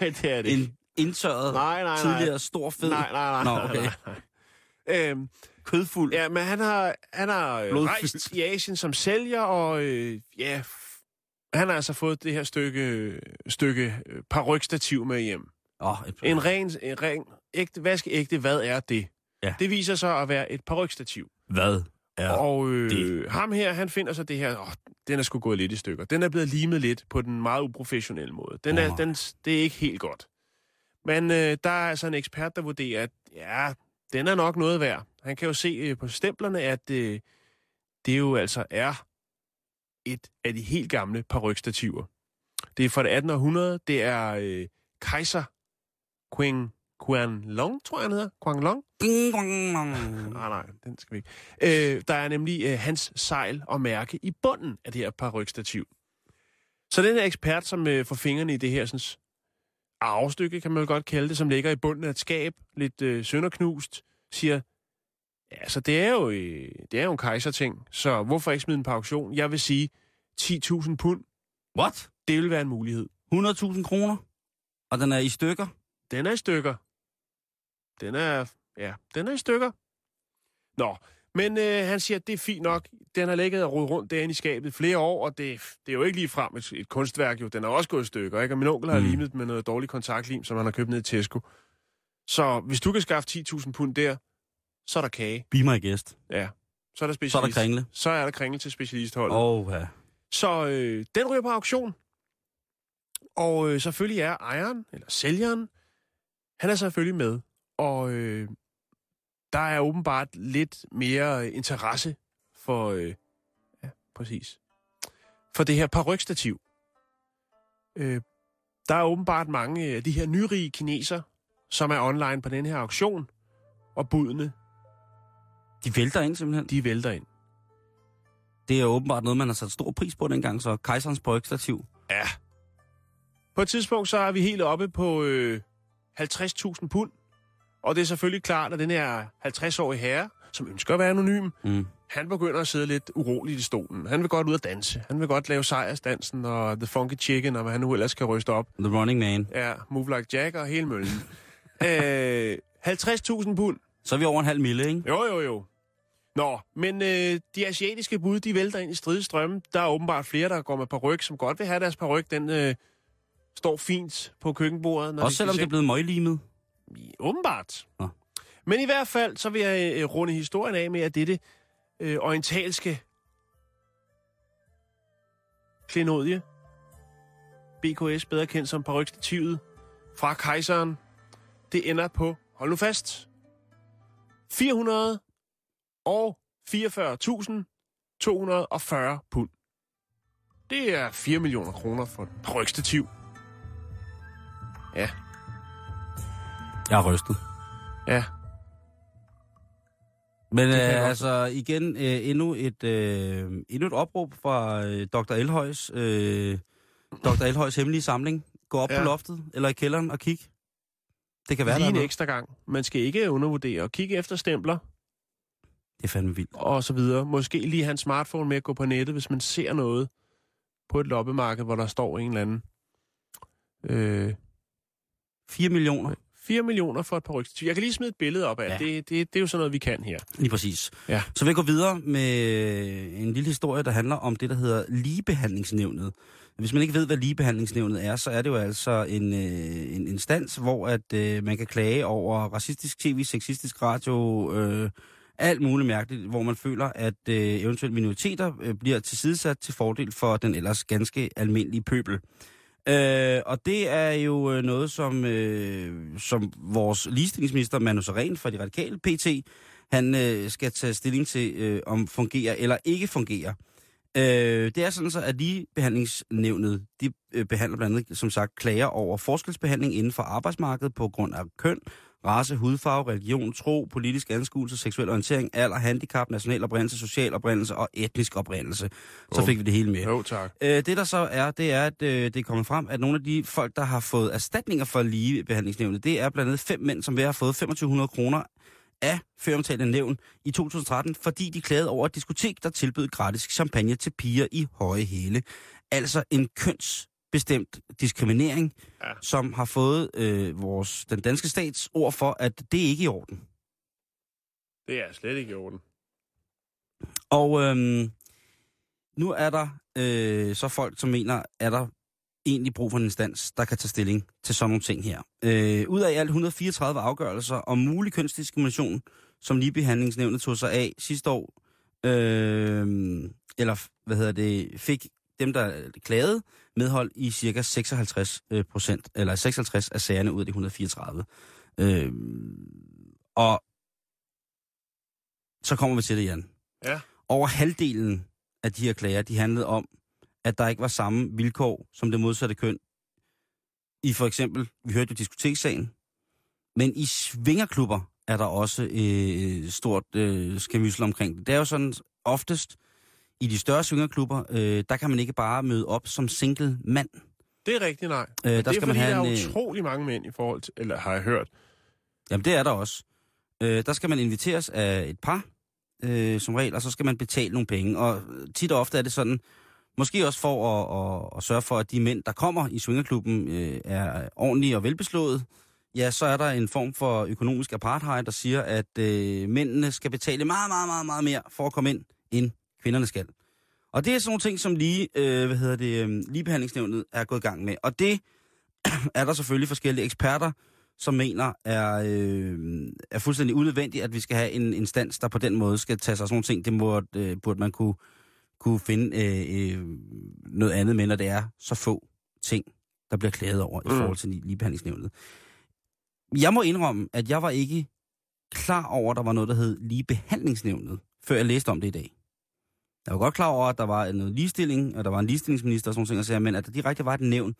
Speaker 6: det er det ikke.
Speaker 5: en indtørret,
Speaker 6: Nej, nej, nej.
Speaker 5: tidligere stor fed,
Speaker 6: Nej, nej, nej.
Speaker 5: Nå, okay.
Speaker 6: nej, nej. Øhm,
Speaker 5: kødfuld.
Speaker 6: Ja, men han har, han har øh, rejst i Asien som sælger, og øh, ja, Han har altså fået det her stykke, stykke øh, parrykstativ med hjem.
Speaker 5: Åh, et,
Speaker 6: En ren, en ren ægte, vaskeægte, hvad er det?
Speaker 5: Ja.
Speaker 6: Det viser sig at være et parrykstativ.
Speaker 5: hvad er
Speaker 6: og øh,
Speaker 5: det?
Speaker 6: ham her, han finder så det her, åh, den er sgu gået lidt i stykker. Den er blevet limet lidt på den meget uprofessionelle måde. Den er, den, det er ikke helt godt. Men øh, der er altså en ekspert, der vurderer, at ja, den er nok noget værd. Han kan jo se øh, på stemplerne, at øh, det jo altså er et af de helt gamle parrykstativer. Det er fra det 18. århundrede. Det er øh, kejser Quang Quan Long, tror jeg, han hedder. Quang Long? Nej, nej, den skal vi ikke. Øh, der er nemlig øh, hans sejl og mærke i bunden af det her parrykstativ. Så den her ekspert, som øh, får fingrene i det her sådan, arvestykke, kan man jo godt kalde det, som ligger i bunden af et skab, lidt øh, sønderknust, siger, ja, så det er jo, øh, det er jo en kejserting, så hvorfor ikke smide den på auktion? Jeg vil sige, 10.000 pund,
Speaker 5: What?
Speaker 6: det vil være en mulighed.
Speaker 5: 100.000 kroner? Og den er i stykker?
Speaker 6: Den er i stykker. Den er, ja, den er i stykker. Nå, men øh, han siger, at det er fint nok. Den har ligget og rodet rundt derinde i skabet flere år, og det, det er jo ikke lige frem et, et kunstværk, jo. Den er også gået i stykker, ikke? Og min onkel har
Speaker 5: Mm.
Speaker 6: limet med noget dårlig kontaktlim, som han har købt ned i Tesco. Så hvis du kan skaffe 10.000 pund der, så er der kage.
Speaker 5: Be my guest.
Speaker 6: Ja. Så er der specialist.
Speaker 5: Så er der kringle.
Speaker 6: Så er der kringle til specialistholdet.
Speaker 5: Åh, ja.
Speaker 6: Så øh, den ryger på auktion. Og øh, selvfølgelig er ejeren, eller sælgeren, han er selvfølgelig med. Og øh, der er åbenbart lidt mere øh, interesse for, øh, ja, præcis, for det her parrykstativ. Øh, der er åbenbart mange af de her nyrige kineser, som er online på den her auktion, og budene,
Speaker 5: De vælter ind simpelthen.
Speaker 6: de vælter ind.
Speaker 5: Det er åbenbart noget, man har sat stor pris på dengang, så kejserens brygstativ.
Speaker 6: Ja. På et tidspunkt, så er vi helt oppe på øh, 50.000 pund. Og det er selvfølgelig klart, at den her 50-årige herre, som ønsker at være anonym,
Speaker 5: Mm.
Speaker 6: han begynder at sidde lidt uroligt i stolen. Han vil godt ud og danse. Han vil godt lave sejrsdansen og The Funky Chicken, og hvad han nu ellers kan ryste op.
Speaker 5: The Running Man.
Speaker 6: Ja, Move Like Jack og hele møllen. øh, 50.000 pund.
Speaker 5: Så er vi over en halv mille, ikke?
Speaker 6: Jo, jo, jo. Nå, men øh, de asiatiske bud, de vælter ind i stridestrømme. Der er åbenbart flere, der går med paryk, som godt vil have deres paryk. Den øh, står fint på køkkenbordet. Når
Speaker 5: Også
Speaker 6: de
Speaker 5: selvom det er blevet møglimet.
Speaker 6: Åbenbart.
Speaker 5: Nå.
Speaker 6: Men i hvert fald, så vil jeg øh, runde historien af med, at dette øh, orientalske klenodie, BKS, bedre kendt som parykstativet, fra kejseren, det ender på, hold nu fast, 400 og 44.240 pund. Det er 4 millioner kroner for et parykstativ. Ja,
Speaker 5: Jeg har rystet.
Speaker 6: ja.
Speaker 5: Men øh, altså igen, øh, endnu, et, øh, endnu et opråb fra øh, Dr. Elhøjs, øh, Dr. Elhøjs hemmelige samling. Gå op
Speaker 6: Ja.
Speaker 5: på loftet, eller i kælderen og kig. Det kan være,
Speaker 6: Lige
Speaker 5: der er
Speaker 6: en ekstra gang. Man skal ikke undervurdere og kigge efter stempler
Speaker 5: Det er fandme vildt.
Speaker 6: og så videre. Måske lige have en smartphone med at gå på nettet, hvis man ser noget på et loppemarked, hvor der står en eller anden. Øh,
Speaker 5: 4 millioner.
Speaker 6: 4 millioner for et par rygstativ. Jeg kan lige smide et billede op af
Speaker 5: Ja.
Speaker 6: ja. det. det. Det er jo sådan noget, vi kan her.
Speaker 5: Lige præcis.
Speaker 6: Ja.
Speaker 5: Så vil jeg gå videre med en lille historie, der handler om det, der hedder ligebehandlingsnævnet. Hvis man ikke ved, hvad ligebehandlingsnævnet er, så er det jo altså en, øh, en instans, hvor at øh, man kan klage over racistisk tv, sexistisk radio, øh, alt muligt mærkeligt, hvor man føler, at øh, eventuelt minoriteter øh, bliver tilsidesat til fordel for den ellers ganske almindelige pøbel. Øh, og det er jo øh, noget, som, øh, som vores ligestillingsminister Manu Saren fra de radikale PT, han øh, skal tage stilling til, øh, om fungerer eller ikke fungerer. Øh, det er sådan så, at ligebehandlingsnævnet, de øh, behandler blandt andet, som sagt, klager over forskelsbehandling inden for arbejdsmarkedet på grund af køn, race, hudfarve, religion, tro, politisk anskuelse, seksuel orientering, alder, handicap, national oprindelse, social oprindelse og etnisk oprindelse. Så
Speaker 6: Oh.
Speaker 5: fik vi det hele med.
Speaker 6: Jo, tak.
Speaker 5: Øh, det der så er, det er, at øh, det er kommet frem, at nogle af de folk, der har fået erstatninger for ligebehandlingsnævnet, det er blandt andet fem mænd, som hver har fået 2500 kroner af føromtalte nævn i 2013, fordi de klagede over et diskotek, der tilbød gratis champagne til piger i høje hæle. Altså en kønsbestemt diskriminering,
Speaker 6: ja.
Speaker 5: som har fået øh, vores, den danske stats ord for, at det ikke er i orden.
Speaker 6: Det er slet ikke i orden.
Speaker 5: Og øhm, nu er der øh, så folk, som mener, er der egentlig brug for en instans, der kan tage stilling til sådan nogle ting her. Øh, ud af alt 134 afgørelser om mulig kønsdiskrimination, som ligebehandlingsnævnet tog sig af sidste år, øh, eller hvad hedder det, fik dem, der klagede, medhold i cirka 56 øh, procent, eller 56 af sagerne ud af de 134. Øh, og så kommer vi til det, Jan.
Speaker 6: Ja.
Speaker 5: Over halvdelen af de her klager, de handlede om, at der ikke var samme vilkår som det modsatte køn. I for eksempel, vi hørte jo diskotekssagen, men i svingerklubber er der også øh, stort øh, skamysel omkring det. Det er jo sådan oftest, i de større svingerklubber, øh, der kan man ikke bare møde op som single mand.
Speaker 6: Det er rigtigt, nej.
Speaker 5: Øh,
Speaker 6: Øh,
Speaker 5: der
Speaker 6: det er
Speaker 5: skal
Speaker 6: fordi,
Speaker 5: man have
Speaker 6: der er
Speaker 5: en, øh,
Speaker 6: utrolig mange mænd i forhold til, eller har jeg hørt.
Speaker 5: Jamen, det er der også. Øh, der skal man inviteres af et par, øh, som regel, og så skal man betale nogle penge. Og tit og ofte er det sådan, måske også for at, at, at sørge for, at de mænd, der kommer i swingerklubben, øh, er ordentlige og velbeslået. Ja, så er der en form for økonomisk apartheid, der siger, at øh, mændene skal betale meget, meget, meget, meget mere for at komme ind, end kvinderne skal. Og det er sådan nogle ting, som lige, øh, hvad hedder det, øh, ligebehandlingsnævnet er gået i gang med. Og det er der selvfølgelig forskellige eksperter, som mener er, øh, er fuldstændig unødvendigt, at vi skal have en instans, der på den måde skal tage sig af sådan nogle ting. Det burde, øh, burde man kunne, kunne finde øh, øh, noget andet med, når det er så få ting, der bliver klaget over mm. i forhold til ligebehandlingsnævnet. Jeg må indrømme, at jeg var ikke klar over, at der var noget, der hed ligebehandlingsnævnet, før jeg læste om det i dag. Jeg var godt klar over, at der var noget ligestilling, og der var en ligestillingsminister og sådan nogle ting, og sagde, men at der direkte var et nævn,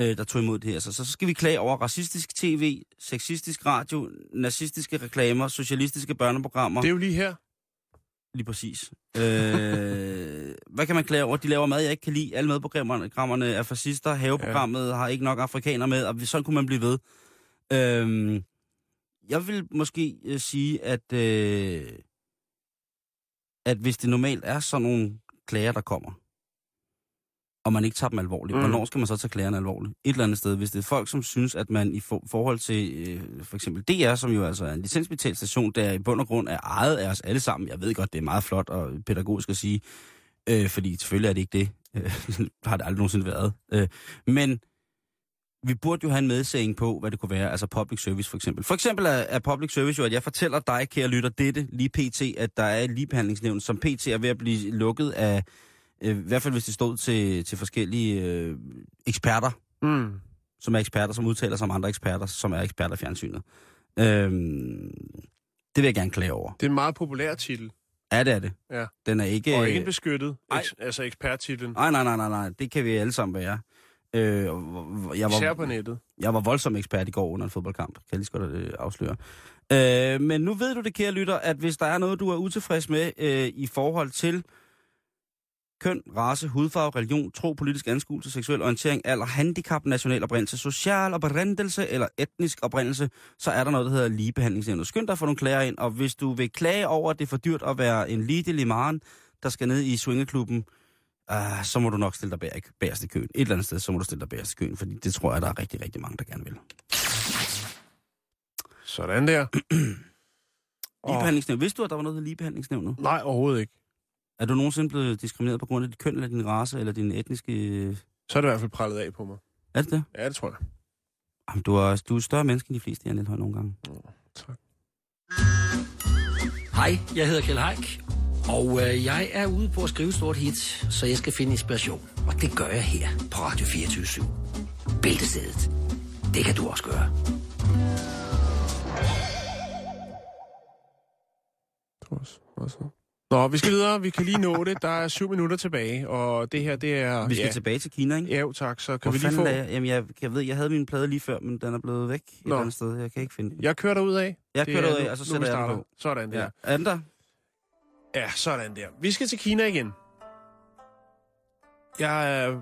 Speaker 5: øh, der tog imod det her. Så, så skal vi klage over racistisk tv, sexistisk radio, nazistiske reklamer, socialistiske børneprogrammer.
Speaker 6: Det er jo lige her.
Speaker 5: Lige præcis. øh, hvad kan man klage over? De laver mad, jeg ikke kan lide. Alle madprogrammerne er fascister. Haveprogrammet ja. har ikke nok afrikaner med, og sådan kunne man blive ved. Øh, jeg vil måske øh, sige, at, øh, at hvis det normalt er sådan nogle klager, der kommer, og man ikke tager dem alvorligt, mm. hvornår skal man så tage klagerne alvorligt? Et eller andet sted. Hvis det er folk, som synes, at man i for, forhold til øh, for eksempel DR, som jo altså er en licensbetalt station, der i bund og grund er ejet af os alle sammen. Jeg ved godt, det er meget flot og pædagogisk at sige, øh, fordi selvfølgelig er det ikke det. Øh, har det aldrig nogensinde været. Øh, men vi burde jo have en medsægning på, hvad det kunne være, altså public service for eksempel. For eksempel er, er public service jo, at jeg fortæller dig, kære lytter, dette lige pt, at der er et ligebehandlingsnævn, som pt er ved at blive lukket af, øh, i hvert fald hvis det stod til, til forskellige øh, eksperter,
Speaker 6: Mm.
Speaker 5: som er eksperter, som udtaler sig om andre eksperter, som er eksperter i fjernsynet. Øhm, det vil jeg gerne klage over.
Speaker 6: Det er en meget populær titel,
Speaker 5: Ja, det er det.
Speaker 6: Ja.
Speaker 5: Den er ikke...
Speaker 6: og ikke en beskyttet, eks, altså eksperttitlen.
Speaker 5: Nej, nej, nej, nej, nej. Det kan vi alle sammen være. Øh, jeg,
Speaker 6: Især
Speaker 5: var,
Speaker 6: på nettet.
Speaker 5: jeg var voldsom ekspert i går under en fodboldkamp. Kan jeg lige så godt øh, afsløre. Øh, men nu ved du det, kære lytter, at hvis der er noget, du er utilfreds med øh, i forhold til køn, race, hudfarve, religion, tro, politisk anskuelse, seksuel orientering, alder, handicap, national oprindelse, social oprindelse eller etnisk oprindelse, så er der noget, der hedder ligebehandlingsnævnet. Skynd dig at få nogle klager ind, og hvis du vil klage over, at det er for dyrt at være en lille limaren, der skal ned i swingerklubben, uh, så må du nok stille dig bag, bagerst i køen. Et eller andet sted, så må du stille dig bagerst i køen, fordi det tror jeg, der er rigtig, rigtig mange, der gerne vil.
Speaker 6: Sådan der.
Speaker 5: Ligebehandlingsnævnet. Vidste du, at der var noget, hedder ligebehandlingsnævnet?
Speaker 6: Nej, overhovedet ikke.
Speaker 5: Er du nogensinde blevet diskrimineret på grund af dit køn, eller din race, eller din etniske...
Speaker 6: Så er det i hvert fald prallet af på mig.
Speaker 5: Er det det?
Speaker 6: Ja, det tror jeg.
Speaker 5: Jamen, du er, du er større menneske end de fleste, jeg har nogle gange.
Speaker 6: Tak.
Speaker 10: Hej, jeg hedder Kjell Haik, og øh, jeg er ude på at skrive et stort hit, så jeg skal finde inspiration. Og det gør jeg her på Radio 24 Bæltestedet. Det kan du også gøre.
Speaker 6: Nå, vi skal videre. Vi kan lige nå det. Der er syv minutter tilbage, og det her, det er...
Speaker 5: Vi skal
Speaker 6: ja,
Speaker 5: tilbage til Kina, ikke?
Speaker 6: Ja, jo, tak. Så kan
Speaker 5: Hvor
Speaker 6: vi lige få...
Speaker 5: er jeg? Jamen, jeg, jeg ved, jeg havde min plade lige før, men den er blevet væk et
Speaker 6: Nå.
Speaker 5: eller andet sted. Jeg kan ikke finde den.
Speaker 6: Jeg kører ud af.
Speaker 5: Jeg kører derud af, og så sætter jeg den på.
Speaker 6: Sådan der.
Speaker 5: Ja. Er den der?
Speaker 6: Ja, sådan der. Vi skal til Kina igen. Jeg øh,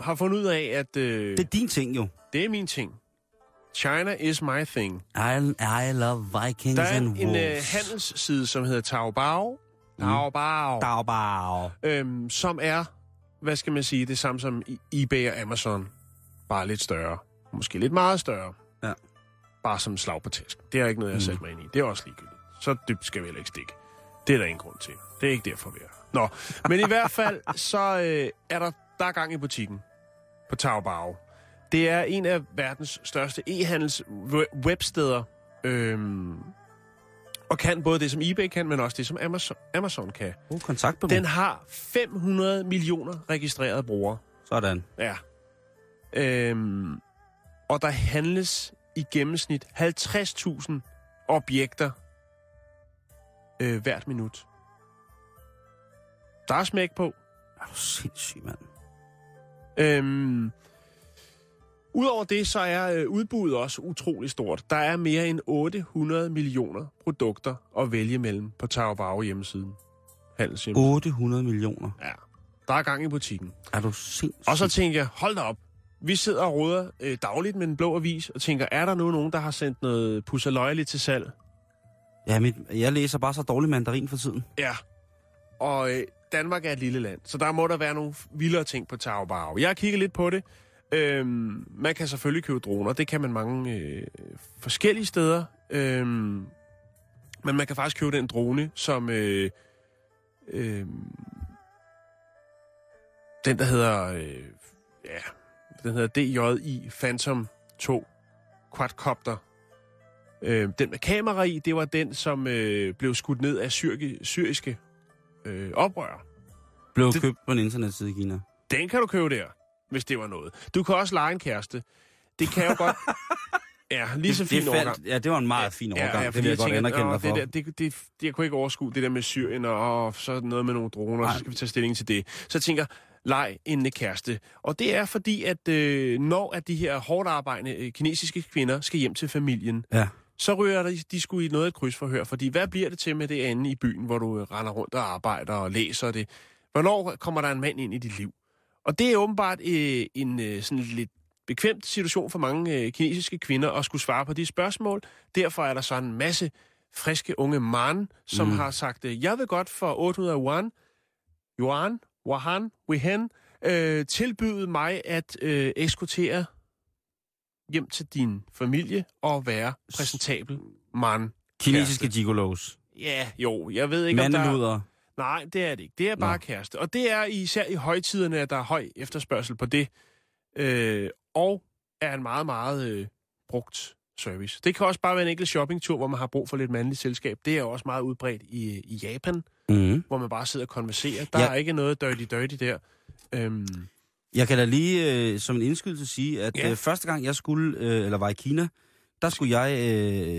Speaker 6: har fundet ud af, at øh,
Speaker 5: Det er din ting, jo.
Speaker 6: det er min ting. China is my thing.
Speaker 5: I, I love Vikings
Speaker 6: Der er
Speaker 5: and
Speaker 6: en, en øh, handelsside, som hedder Taobao. Taobao.
Speaker 5: Dagbao.
Speaker 6: Øhm, som er, hvad skal man sige, det samme som eBay og Amazon. Bare lidt større. Måske lidt meget større.
Speaker 5: Ja.
Speaker 6: Bare som slag på tæsk. Det er ikke noget, jeg har sat mig ind i. Det er også ligegyldigt. Så dybt skal vi heller ikke stikke. Det er der ingen grund til. Det er ikke derfor, vi er. Nå, men i hvert fald, så øh, er der, der er gang i butikken på Taobao. Det er en af verdens største e-handels we- websteder, øhm, og kan både det, som eBay kan, men også det, som Amazon, Amazon kan.
Speaker 5: Oh, kontaktbureau.
Speaker 6: Den har 500 millioner registrerede brugere.
Speaker 5: Sådan.
Speaker 6: Ja. Øhm, og der handles i gennemsnit 50.000 objekter øh, hvert minut. Der er smæk på.
Speaker 5: Er du sindssyg, mand?
Speaker 6: Øhm, Udover det, så er øh, udbuddet også utrolig stort. Der er mere end 800 millioner produkter at vælge mellem på Taobao hjemmesiden. Handelshjemmesiden.
Speaker 5: 800 millioner.
Speaker 6: Ja. Der er gang i butikken.
Speaker 5: Er du sindssyg?
Speaker 6: Og så tænker jeg, hold da op. Vi sidder og råder øh, dagligt med en blå avis og tænker, er der nu nogen, der har sendt noget pusseløjeligt til salg?
Speaker 5: Ja, mit, jeg læser bare så dårlig mandarin for tiden.
Speaker 6: Ja. Og øh, Danmark er et lille land, så der må der være nogle vildere ting på Taobao. Jeg har kigget lidt på det. Øhm, man kan selvfølgelig købe droner. Det kan man mange øh, forskellige steder. Øhm, men man kan faktisk købe den drone, som... Øh, øh, den, der hedder... Øh, ja, den hedder DJI Phantom 2 Quadcopter. Øh, den med kamera i, det var den, som øh, blev skudt ned af syri- syriske øh, oprør.
Speaker 5: Blev
Speaker 6: Det-
Speaker 5: købt på en internetside i Kina.
Speaker 6: Den kan du købe der, hvis det var noget. Du kan også lege en kæreste. Det kan jo godt... Ja, lige så fin overgang.
Speaker 5: Ja, det var en meget fin overgang. Ja, ja, det vil jeg, godt
Speaker 6: tænker,
Speaker 5: anerkende
Speaker 6: "Nå,
Speaker 5: dig for.
Speaker 6: det, der, det, det, det, jeg kunne ikke overskue det der med Syrien, og, og så noget med nogle droner,
Speaker 5: Nej.
Speaker 6: så skal vi tage stilling til det. Så jeg tænker, leg en kæreste. Og det er fordi, at øh, når at de her hårdt arbejdende øh, kinesiske kvinder skal hjem til familien,
Speaker 5: Ja.
Speaker 6: Så ryger de, de skulle i noget af et krydsforhør. Fordi hvad bliver det til med det andet i byen, hvor du øh, render rundt og arbejder og læser det? Hvornår kommer der en mand ind i dit liv? Og det er åbenbart øh, en øh, sådan lidt bekvemt situation for mange øh, kinesiske kvinder at skulle svare på de spørgsmål. Derfor er der så en masse friske unge mand, som mm. har sagt, øh, jeg vil godt for 800 yuan, yuan, wahan, wihen, øh, tilbyde mig at øh, eskortere hjem til din familie og være præsentabel mand.
Speaker 5: Kinesiske
Speaker 6: Kæreste.
Speaker 5: gigolos.
Speaker 6: Ja, jo, jeg ved ikke, om der... Nej, det er det ikke. Det er bare
Speaker 5: Nå.
Speaker 6: Kæreste. Og det er især i højtiderne, at der er høj efterspørgsel på det. Øh, og er en meget, meget øh, brugt service. Det kan også bare være en enkelt shoppingtur, hvor man har brug for lidt mandligt selskab. Det er også meget udbredt i, i Japan,
Speaker 5: Mm.
Speaker 6: hvor man bare sidder og konverserer. Der
Speaker 5: ja.
Speaker 6: er ikke noget dirty-dirty der. Øhm,
Speaker 5: Jeg kan da lige øh, som en indskydelse sige, at
Speaker 6: Ja.
Speaker 5: øh, første gang jeg skulle, øh, eller var i Kina, der skulle jeg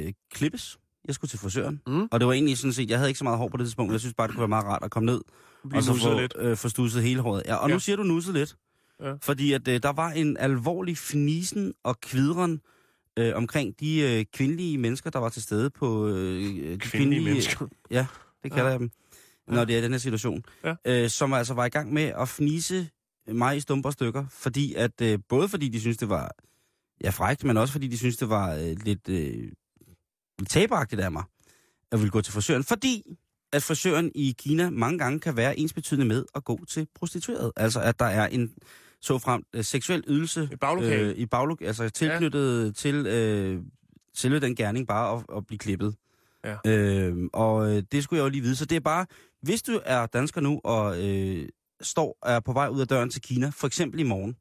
Speaker 5: øh, klippes. Jeg skulle til frisøren.
Speaker 6: Mm.
Speaker 5: Og det var egentlig sådan set, jeg havde ikke så meget hår på det tidspunkt, jeg synes bare, det kunne være meget rart at komme ned
Speaker 6: blive
Speaker 5: og så få,
Speaker 6: lidt.
Speaker 5: øh, få stusset hele håret. Ja, og ja. nu siger du nusset lidt.
Speaker 6: Ja.
Speaker 5: Fordi at øh, der var en alvorlig fnisen og kvidren øh, omkring de øh, kvindelige mennesker, der var til stede på... Øh, de
Speaker 6: Kvindelige mennesker.
Speaker 5: Ja, det kalder
Speaker 6: Ja.
Speaker 5: jeg dem, når det er den her situation.
Speaker 6: Ja.
Speaker 5: Øh, som altså var i gang med at fnise mig i stumper stykker, fordi at, øh, både fordi de synes det var ja, frækt, men også fordi de synes det var øh, lidt, øh, lidt taberagtigt af mig at ville gå til frisøren, fordi at frisøren i Kina mange gange kan være ensbetydende med at gå til prostitueret. Altså at der er en så frem øh, seksuel ydelse
Speaker 6: Et baglokale.
Speaker 5: øh, i baglok, altså tilknyttet ja. til øh, selve den gerning bare at, at blive klippet.
Speaker 6: Ja.
Speaker 5: Øh, og øh, det skulle jeg jo lige vide. Så det er bare, hvis du er dansker nu og øh, står er på vej ud af døren til Kina, for eksempel i morgen,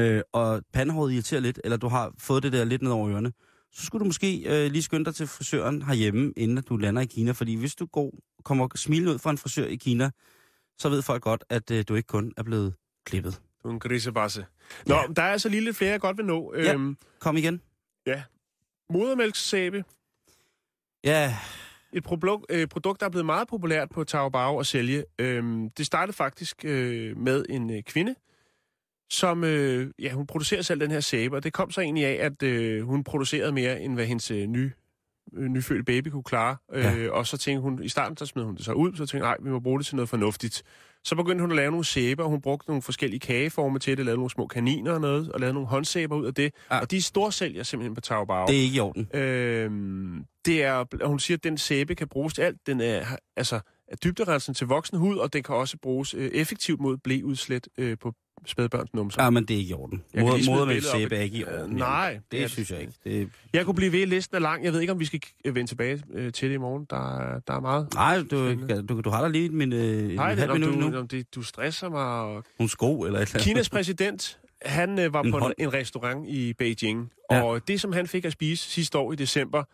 Speaker 5: øh, og pandehåret irriterer lidt, eller du har fået det der lidt ned over ørerne, så skulle du måske øh, lige skynde dig til frisøren herhjemme, inden du lander i Kina. Fordi hvis du går, kommer smilende ud fra en frisør i Kina, så ved folk godt, at øh, du ikke kun er blevet klippet.
Speaker 6: Du er en grisebasse. Nå,
Speaker 5: Ja.
Speaker 6: ja. der er altså lige lidt flere, jeg godt vil nå.
Speaker 5: Ja.
Speaker 6: Øhm,
Speaker 5: Kom igen.
Speaker 6: modermælkssæbe.
Speaker 5: Ja,
Speaker 6: et produkt, øh, produkt, der er blevet meget populært på Taobao at sælge. Øhm, det startede faktisk øh, med en øh, kvinde, som øh, ja, hun producerer selv den her sæbe, og det kom så egentlig af, at øh, hun producerede mere, end hvad hendes øh, nye nyfødte baby kunne klare. Øh,
Speaker 5: Ja.
Speaker 6: Og så tænkte hun, i starten så smed hun det så ud, så tænkte nej, vi må bruge det til noget fornuftigt. Så begyndte hun at lave nogle sæber, og hun brugte nogle forskellige kageformer til det, lavede nogle små kaniner og noget, og lavede nogle håndsæber ud af det.
Speaker 5: Ja.
Speaker 6: Og de er storsælger simpelthen på Taobao.
Speaker 5: det er ikke i orden.
Speaker 6: Øhm, det er, hun siger, at den sæbe kan bruges til alt. Den er, altså, er dybderensende til voksen hud, og den kan også bruges øh, effektivt mod blæudslæt øh, på spædbørns numser.
Speaker 5: Ja, men det er ikke i orden.
Speaker 6: Kan
Speaker 5: Moder, med sæbe er ikke i orden.
Speaker 6: nej,
Speaker 5: det,
Speaker 6: det er
Speaker 5: synes jeg ikke. Det,
Speaker 6: Jeg kunne blive ved, listen er lang. Jeg ved ikke, om vi skal vende tilbage øh, til det i morgen. Der, er- der er meget.
Speaker 5: nej, du, du, du har da lige min, øh,
Speaker 6: Nej, det,
Speaker 5: halv
Speaker 6: du,
Speaker 5: nu.
Speaker 6: om det, du stresser mig. Og...
Speaker 5: Nogle sko eller et eller andet.
Speaker 6: Kinas præsident, han øh, var
Speaker 5: En
Speaker 6: på en, en restaurant i Beijing.
Speaker 5: Ja.
Speaker 6: Og det, som han fik at spise sidste år i december,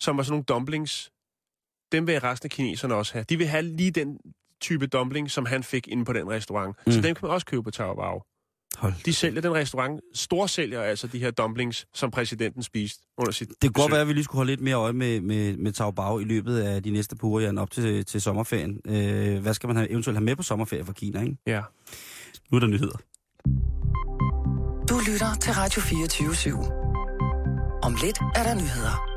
Speaker 6: som var sådan nogle dumplings, dem vil resten af kineserne også have. De vil have lige den type dumpling, som han fik inde på den restaurant. Mm. Så dem kan man også købe på Taobao.
Speaker 5: Hold.
Speaker 6: De sælger den restaurant, storsælger altså de her dumplings, som præsidenten spiste under sit
Speaker 5: Det kunne godt være, at vi lige skulle holde lidt mere øje med, med, med Taobao i løbet af de næste par uger, Jan, op til, til sommerferien. Øh, hvad skal man have, eventuelt have med på sommerferie fra Kina, ikke?
Speaker 6: Ja.
Speaker 5: Nu er der nyheder.
Speaker 3: Du lytter til Radio 24 /7. Om lidt er der nyheder.